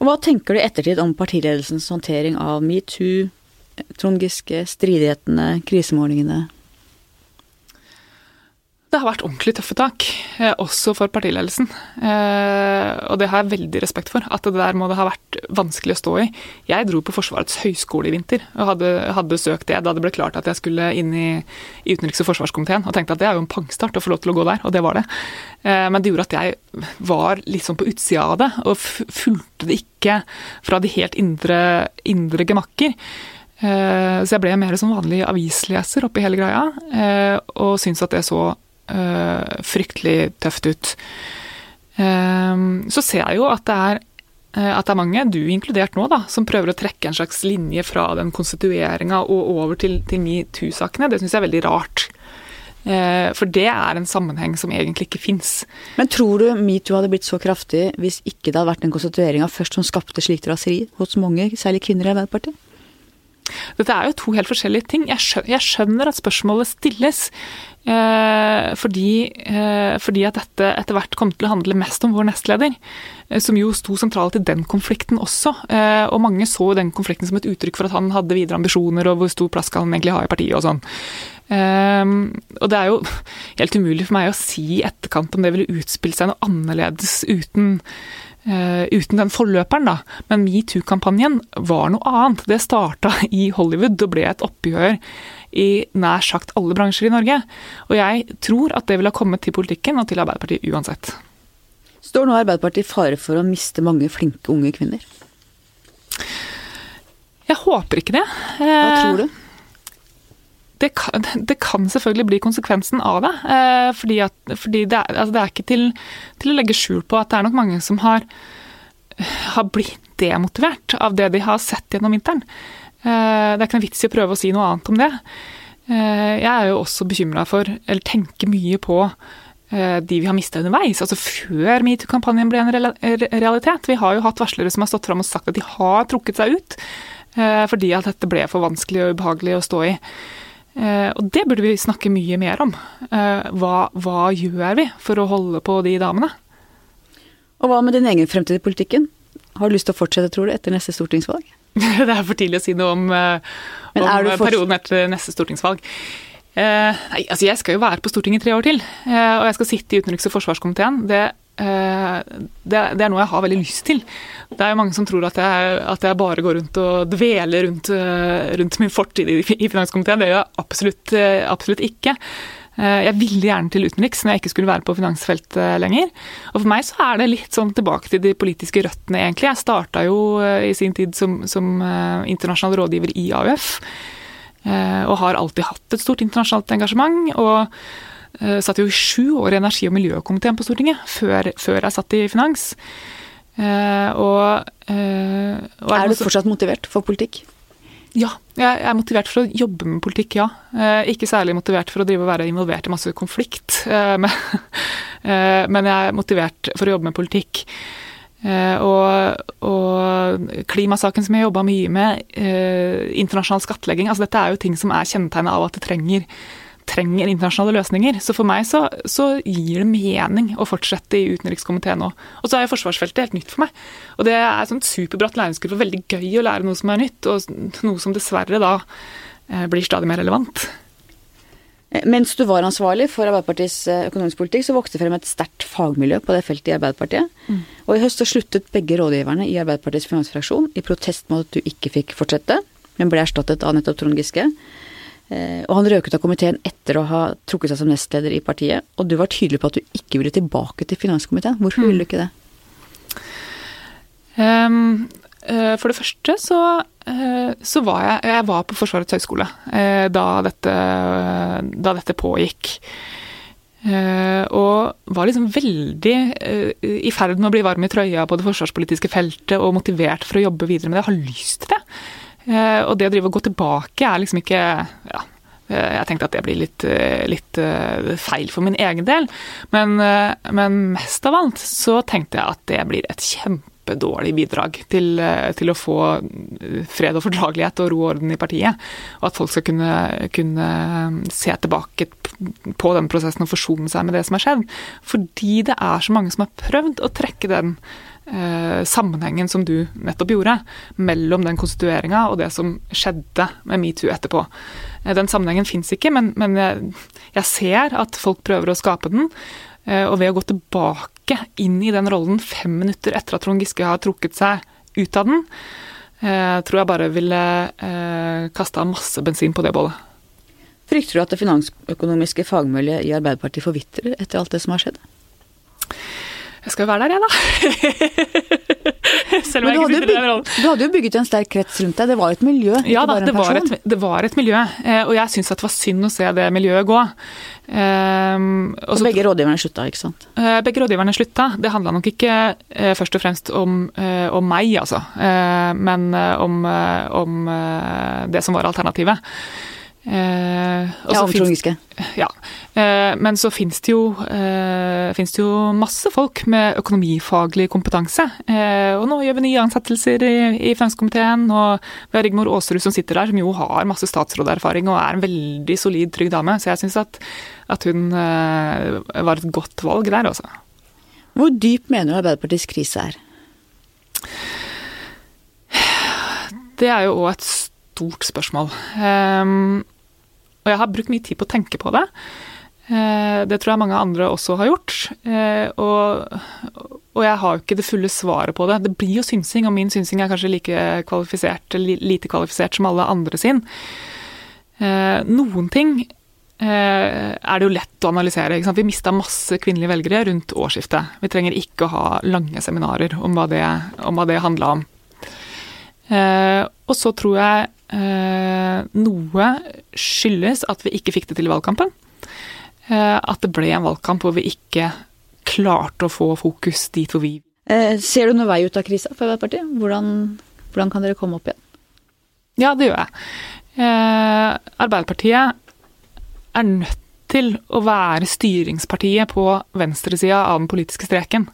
Og Hva tenker du i ettertid om partiledelsens håndtering av metoo, Trond Giske, stridighetene, krisemålingene? Det har vært ordentlig tøffe tak, eh, også for partiledelsen. Eh, og det har jeg veldig respekt for. At det der må det ha vært vanskelig å stå i. Jeg dro på Forsvarets høgskole i vinter og hadde, hadde søkt det da det ble klart at jeg skulle inn i, i utenriks- og forsvarskomiteen. Og tenkte at det er jo en pangstart å få lov til å gå der, og det var det. Eh, men det gjorde at jeg var sånn på utsida av det, og fulgte det ikke fra de helt indre, indre gemakker. Så jeg ble mer som vanlig avisleser oppi hele greia, og syntes at det så fryktelig tøft ut. Um, så ser jeg jo at det er uh, at det er mange, du inkludert nå, da, som prøver å trekke en slags linje fra den konstitueringa og over til, til metoo-sakene. Det syns jeg er veldig rart. Uh, for det er en sammenheng som egentlig ikke fins. Men tror du metoo hadde blitt så kraftig hvis ikke det hadde vært den konstitueringa først som skapte slikt raseri hos mange, særlig kvinner i Arbeiderpartiet? Dette er jo to helt forskjellige ting. Jeg skjønner, at spørsmålet stilles. Eh, fordi, eh, fordi, at dette etter hvert kom til å handle mest om vår nestleder, eh, som jo sto sentralt i den konflikten også. Og mange så den konflikten som et uttrykk for at han hadde videre ambisjoner, og hvor stor plass skal han egentlig ha i partiet og sånn. Og det er jo helt umulig for meg å si i etterkant om det ville utspilt seg noe annerledes uten uten den forløperen, da. Men metoo-kampanjen var noe annet. Det starta i Hollywood og ble et oppgjør i nær sagt alle bransjer i Norge. Og jeg tror at det ville ha kommet til politikken og til Arbeiderpartiet uansett. Står nå Arbeiderpartiet i fare for å miste mange flinke unge kvinner? Jeg håper ikke det. Hva tror du? Det kan, det kan, selvfølgelig bli konsekvensen av det. Eh, fordi, at, fordi det, er, altså det, er, ikke til, til, å legge skjul på at det er nok mange som har, har blitt demotivert av det de har sett gjennom vinteren. Eh, det er ikke noe vits i å prøve å si noe annet om det. Eh, jeg er jo også bekymra for, eller tenker mye på, de vi har mista underveis. Altså før metoo-kampanjen ble en realitet. Vi har jo hatt varslere som har stått fram og sagt at de har trukket seg ut fordi at dette ble for vanskelig og ubehagelig å stå i. Og det burde vi snakke mye mer om. Hva, hva gjør vi for å holde på de damene? Og hva med din egen fremtid i politikken? Har du lyst til å fortsette, tror du, etter neste stortingsvalg? det er for tidlig å si noe om, eh, om perioden etter neste stortingsvalg. Eh, nei, altså jeg skal jo være på Stortinget i tre år til, eh, og jeg skal sitte i utenriks- og forsvarskomiteen. Det, eh, det, det, er noe jeg har veldig lyst til. Det er jo mange som tror at jeg, at jeg bare går rundt og dveler rundt, eh, rundt min fortid i, i finanskomiteen. Det gjør jeg absolutt, eh, absolutt ikke. Eh, jeg ville gjerne til utenriks når jeg ikke skulle være på finansfeltet lenger. Og for meg så er det litt sånn tilbake til de politiske røttene, egentlig. Jeg starta jo eh, i sin tid som, som eh, internasjonal rådgiver i AUF. Og har alltid hatt et stort internasjonalt engasjement. Og satt jo i sju år i energi- og miljøkomiteen på Stortinget før, før jeg satt i finans. Og, og er, er du fortsatt motivert for politikk? Ja, jeg er motivert for å jobbe med politikk, ja. Eh, ikke særlig motivert for å drive og være involvert i masse konflikt. Eh, men, eh, men jeg er motivert for å jobbe med politikk. Og, og klimasaken som jeg jobba mye med, internasjonal skattlegging altså Dette er jo ting som er kjennetegnet av at det trenger trenger internasjonale løsninger. Så for meg så, så gir det mening å fortsette i utenrikskomiteen nå. Og så er jo forsvarsfeltet helt nytt for meg. Og det er sånn superbratt læringskurve. Veldig gøy å lære noe som er nytt, og noe som dessverre da eh, blir stadig mer relevant. Eh, mens du var ansvarlig for Arbeiderpartiets eh, økonomisk politikk, så vokste det frem et sterkt fagmiljø på det feltet i Arbeiderpartiet. Mm. Og i høst så sluttet begge rådgiverne i Arbeiderpartiets finansfraksjon i protest mot at du ikke fikk fortsette, men ble erstattet av nettopp Trond Giske. Eh, og han røk ut av komiteen etter å ha trukket seg som nestleder i partiet. Og du var tydelig på at du ikke ville tilbake til finanskomiteen. Hvorfor ville du ikke det? Um, for det første så, uh, så var jeg, jeg var på Forsvarets høgskole da, dette, da dette pågikk. Og var liksom veldig i ferd med å bli varm i trøya på det forsvarspolitiske feltet og motivert for å jobbe videre med det. Jeg har lyst til det. Eh, og det å drive og gå tilbake er liksom ikke ja, eh, jeg tenkte at det blir litt, eh, litt, feil for min egen del. Men, men, mest av alt så tenkte jeg at det blir et kjempedårlig bidrag til, til, å få fred og fordragelighet og ro og orden i partiet. Og at folk skal kunne, kunne se tilbake på den prosessen og forsone seg med det som har skjedd. Fordi det er så mange som har prøvd å trekke den eh, sammenhengen som du nettopp gjorde, mellom den konstitueringa og det som skjedde med metoo etterpå. Eh, den sammenhengen fins ikke, men, men jeg, jeg, ser at folk prøver å skape den. Eh, og ved å gå tilbake inn i den rollen fem minutter etter at Trond Giske har trukket seg ut av den, tror jeg bare ville eh, kasta masse bensin på det bålet. Frykter du at det finansøkonomiske fagmiljøet i Arbeiderpartiet forvitrer etter alt det som har skjedd? Jeg skal jo være der, jeg, da. Selv om jeg ikke sitter i den rollen. Du hadde jo bygget en sterk krets rundt deg. Det var et miljø, ja, da, det var, et, det var et miljø. Eh, og jeg syns det var synd å se det miljøet gå. Um, og begge rådgiverne slutta, ikke sant? Uh, begge rådgiverne slutta. Det handla nok ikke uh, først og fremst om, uh, om meg, altså. men om, om det som var alternativet. Eh, ja, om Trond Giske. Ja. Eh, men så finnes det, jo, eh, det jo masse folk med økonomifaglig kompetanse. Eh, og nå gjør vi nye ansettelser i, i Finanskomiteen. Og vi har Rigmor Aasrud som sitter der, som jo har masse statsråderfaring og er en veldig solid, trygg dame. Så jeg syns at, at, hun eh, var et godt valg der, altså. Hvor dyp mener du Arbeiderpartiets krise er? Det er jo òg et stort spørsmål. Um, og jeg har brukt mye tid på å tenke på det. Uh, det tror jeg mange andre også har gjort. Uh, og, og, jeg har jo ikke det fulle svaret på det. Det blir jo synsing, og min synsing er kanskje like kvalifisert, lite kvalifisert som alle andre sin. Uh, noen ting er det jo lett å analysere. Vi mista masse kvinnelige velgere rundt årsskiftet. Vi trenger ikke å ha lange seminarer om hva det, om det handla om. og så tror jeg noe skyldes at vi ikke fikk det til i valgkampen. Eh, at det ble en valgkamp hvor vi ikke klarte å få fokus dit hvor vi eh, Ser du noen vei ut av krisa for Arbeiderpartiet? Hvordan, hvordan kan dere komme opp igjen? Ja, det gjør jeg. Arbeiderpartiet er nødt til å være styringspartiet på venstresida av den politiske streken.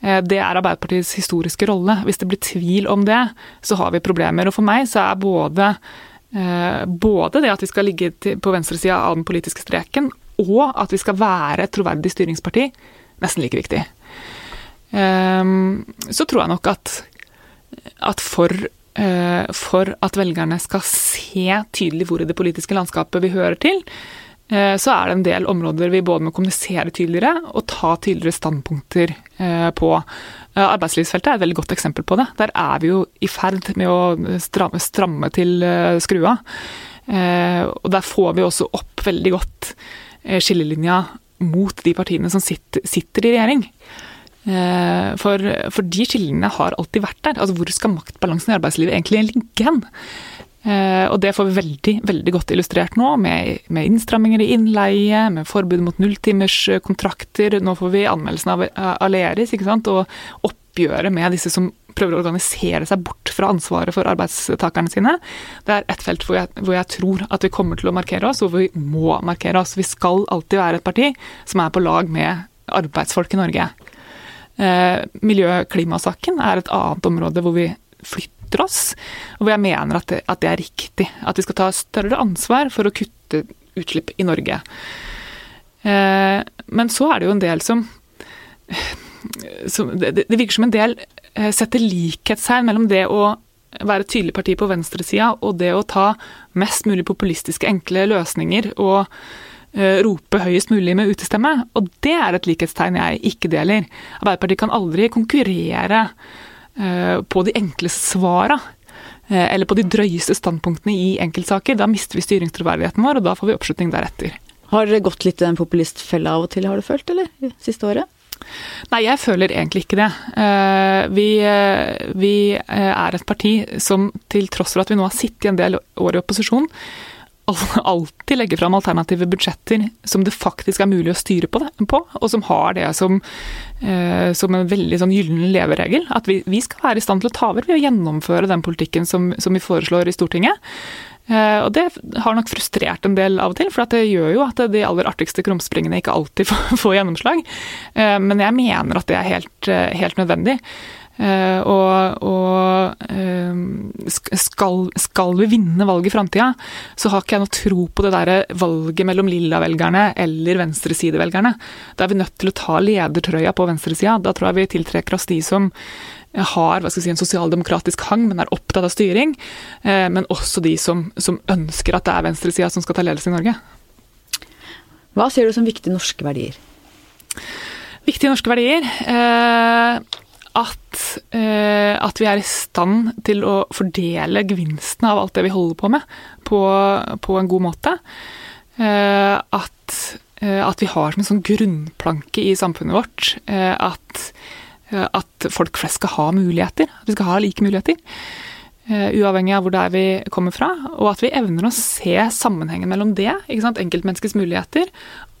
Eh, det er Arbeiderpartiets historiske rolle. Hvis det blir tvil om det, så har vi problemer. Og for meg så er både, eh, både det at vi skal ligge på venstresida av den politiske streken, og at vi skal være et troverdig styringsparti, nesten like viktig. Ehm, så tror jeg nok at, at for, eh, for at velgerne skal se tydelig hvor i det politiske landskapet vi hører til, så er det en del områder vi både må kommunisere tydeligere og ta tydeligere standpunkter eh, på. Eh, arbeidslivsfeltet er et veldig godt eksempel på det. Der er vi jo i ferd med å stramme, stramme til skrua. Og der får vi også opp veldig godt skillelinja mot de partiene som sitter, sitter i regjering. For, for, de skillelinjene har alltid vært der. Altså Hvor skal maktbalansen i arbeidslivet egentlig ligge hen? Eh, og det får vi veldig veldig godt illustrert nå, med, med innstramminger i innleie, med forbud mot nulltimerskontrakter. Nå får vi anmeldelsen av Aleris ikke sant? og oppgjøret med disse som prøver å organisere seg bort fra ansvaret for arbeidstakerne sine. Det er et felt hvor jeg, hvor jeg tror at vi kommer til å markere oss, og hvor vi må markere oss. Vi skal alltid være et parti som er på lag med arbeidsfolk i Norge. Eh, Miljø-klimasaken er et annet område hvor vi flytter oss, og hvor jeg mener at det, at det, er riktig. At vi skal ta større ansvar for å kutte utslipp i Norge. Eh, men så er det jo en del som, som det, det, virker som en del eh, setter likhetstegn mellom det å være tydelig parti på venstresida og det å ta mest mulig populistiske, enkle løsninger og uh, rope høyest mulig med utestemme. Og det er et likhetstegn jeg ikke deler. Arbeiderpartiet kan aldri konkurrere på de enkle svara. Uh, eller på de drøyeste standpunktene i enkeltsaker. Da mister vi styringstroverdigheten vår, og da får vi oppslutning deretter. Har dere gått litt i den populistfella av og til, har du følt, eller? Siste året? Nei, jeg føler egentlig ikke det. Vi, vi, er et parti som til tross for at vi nå har sittet en del år i opposisjon, alltid legge fram alternative budsjetter som det faktisk er mulig å styre på, det, på og som har det som, eh, som en veldig sånn gyllen leveregel. At vi, vi, skal være i stand til å ta over ved å gjennomføre den politikken som, som vi foreslår i Stortinget. Eh, og det har nok frustrert en del av og til, for det gjør jo at de aller artigste krumspringene ikke alltid får, får gjennomslag. Eh, men jeg mener at det er helt, eh, helt nødvendig. Uh, og, og uh, skal, skal, vi vinne valget i framtida, så har ikke jeg noe tro på det der valget mellom lilla-velgerne eller venstresidevelgerne. Da er vi nødt til å ta ledertrøya på venstresida. Da tror jeg vi tiltrekker oss de som har si, en sosialdemokratisk hang, men er opptatt av styring. Uh, men også de som, som ønsker at det er venstresida som skal ta ledelse i Norge. Hva ser du som viktige norske verdier? Viktige norske verdier? Eh, at, eh, at, vi er i stand til å fordele gevinstene av alt det vi holder på med, på, på en god måte. Eh, at, eh, at, vi har som en sånn grunnplanke i samfunnet vårt eh, at, eh, at, folk flest skal ha muligheter. At vi skal ha like muligheter. Eh, uavhengig av hvor det er vi kommer fra. Og at vi evner å se sammenhengen mellom det, enkeltmenneskets muligheter,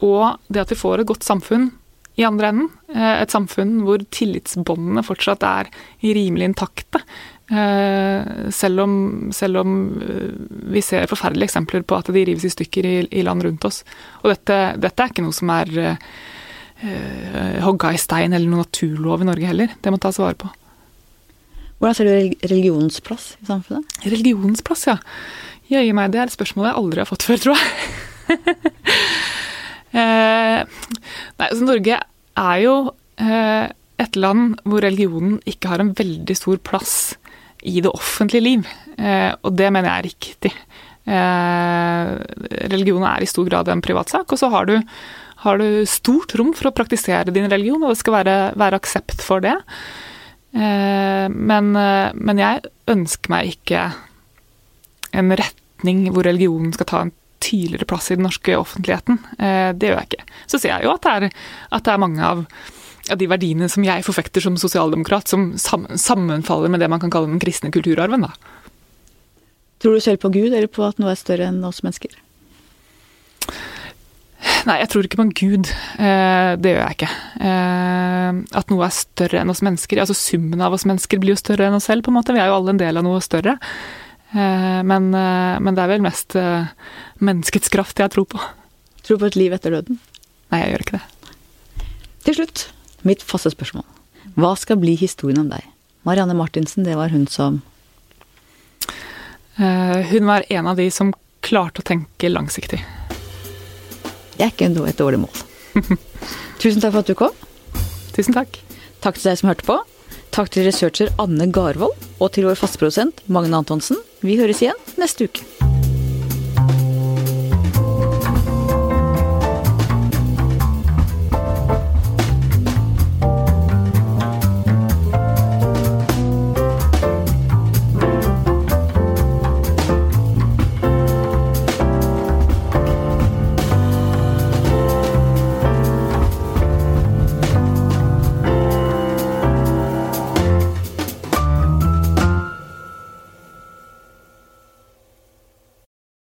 og det at vi får et godt samfunn i andre enden. Eh, et samfunn hvor tillitsbåndene fortsatt er rimelig intakte. Eh, selv om, selv om, eh, vi ser forferdelige eksempler på at de rives i stykker i, i land rundt oss. Og dette, dette, er ikke noe som er uh, hogga i stein eller noen naturlov i Norge heller. Det må tas vare på. Hvordan ser du religionens plass i samfunnet? Religionens plass, ja. Jøye meg, det er et spørsmål jeg aldri har fått før, tror jeg. eh, nei, altså Norge er jo eh, et land hvor religionen ikke har en veldig stor plass i det offentlige liv, eh, og det mener jeg er riktig. Religion er i stor grad en privatsak, og så har du, har du stort rom for å praktisere din religion, og det skal være, være aksept for det. Men, men, jeg ønsker meg ikke en retning hvor religionen skal ta en tydeligere plass i den norske offentligheten. Eh, det gjør jeg ikke. Så ser jeg jo at det er, at det er mange av, av, de verdiene som jeg forfekter som sosialdemokrat, som sammenfaller med det man kan kalle den kristne kulturarven. Da. Tror du selv på Gud, eller på at noe er større enn oss mennesker? Nei, jeg tror ikke på en gud. Eh, det gjør jeg ikke. Eh, at noe er større enn oss mennesker. Altså Summen av oss mennesker blir jo større enn oss selv, på en måte. Vi er jo alle en del av noe større. Men, men, det er vel mest menneskets kraft jeg tror på. Tror du på et liv etter døden? Nei, jeg gjør ikke det. Til slutt, mitt faste spørsmål. Hva skal bli historien om deg? Marianne Martinsen, det var hun som Hun var en av de som klarte å tenke langsiktig. Det er ikke et dårlig mål. Tusen takk for at du kom. Tusen takk. Takk til deg som hørte på. Takk til researcher Anne Garvold, og til vår fastprodusent Magne Antonsen. Vi høres igjen neste uke.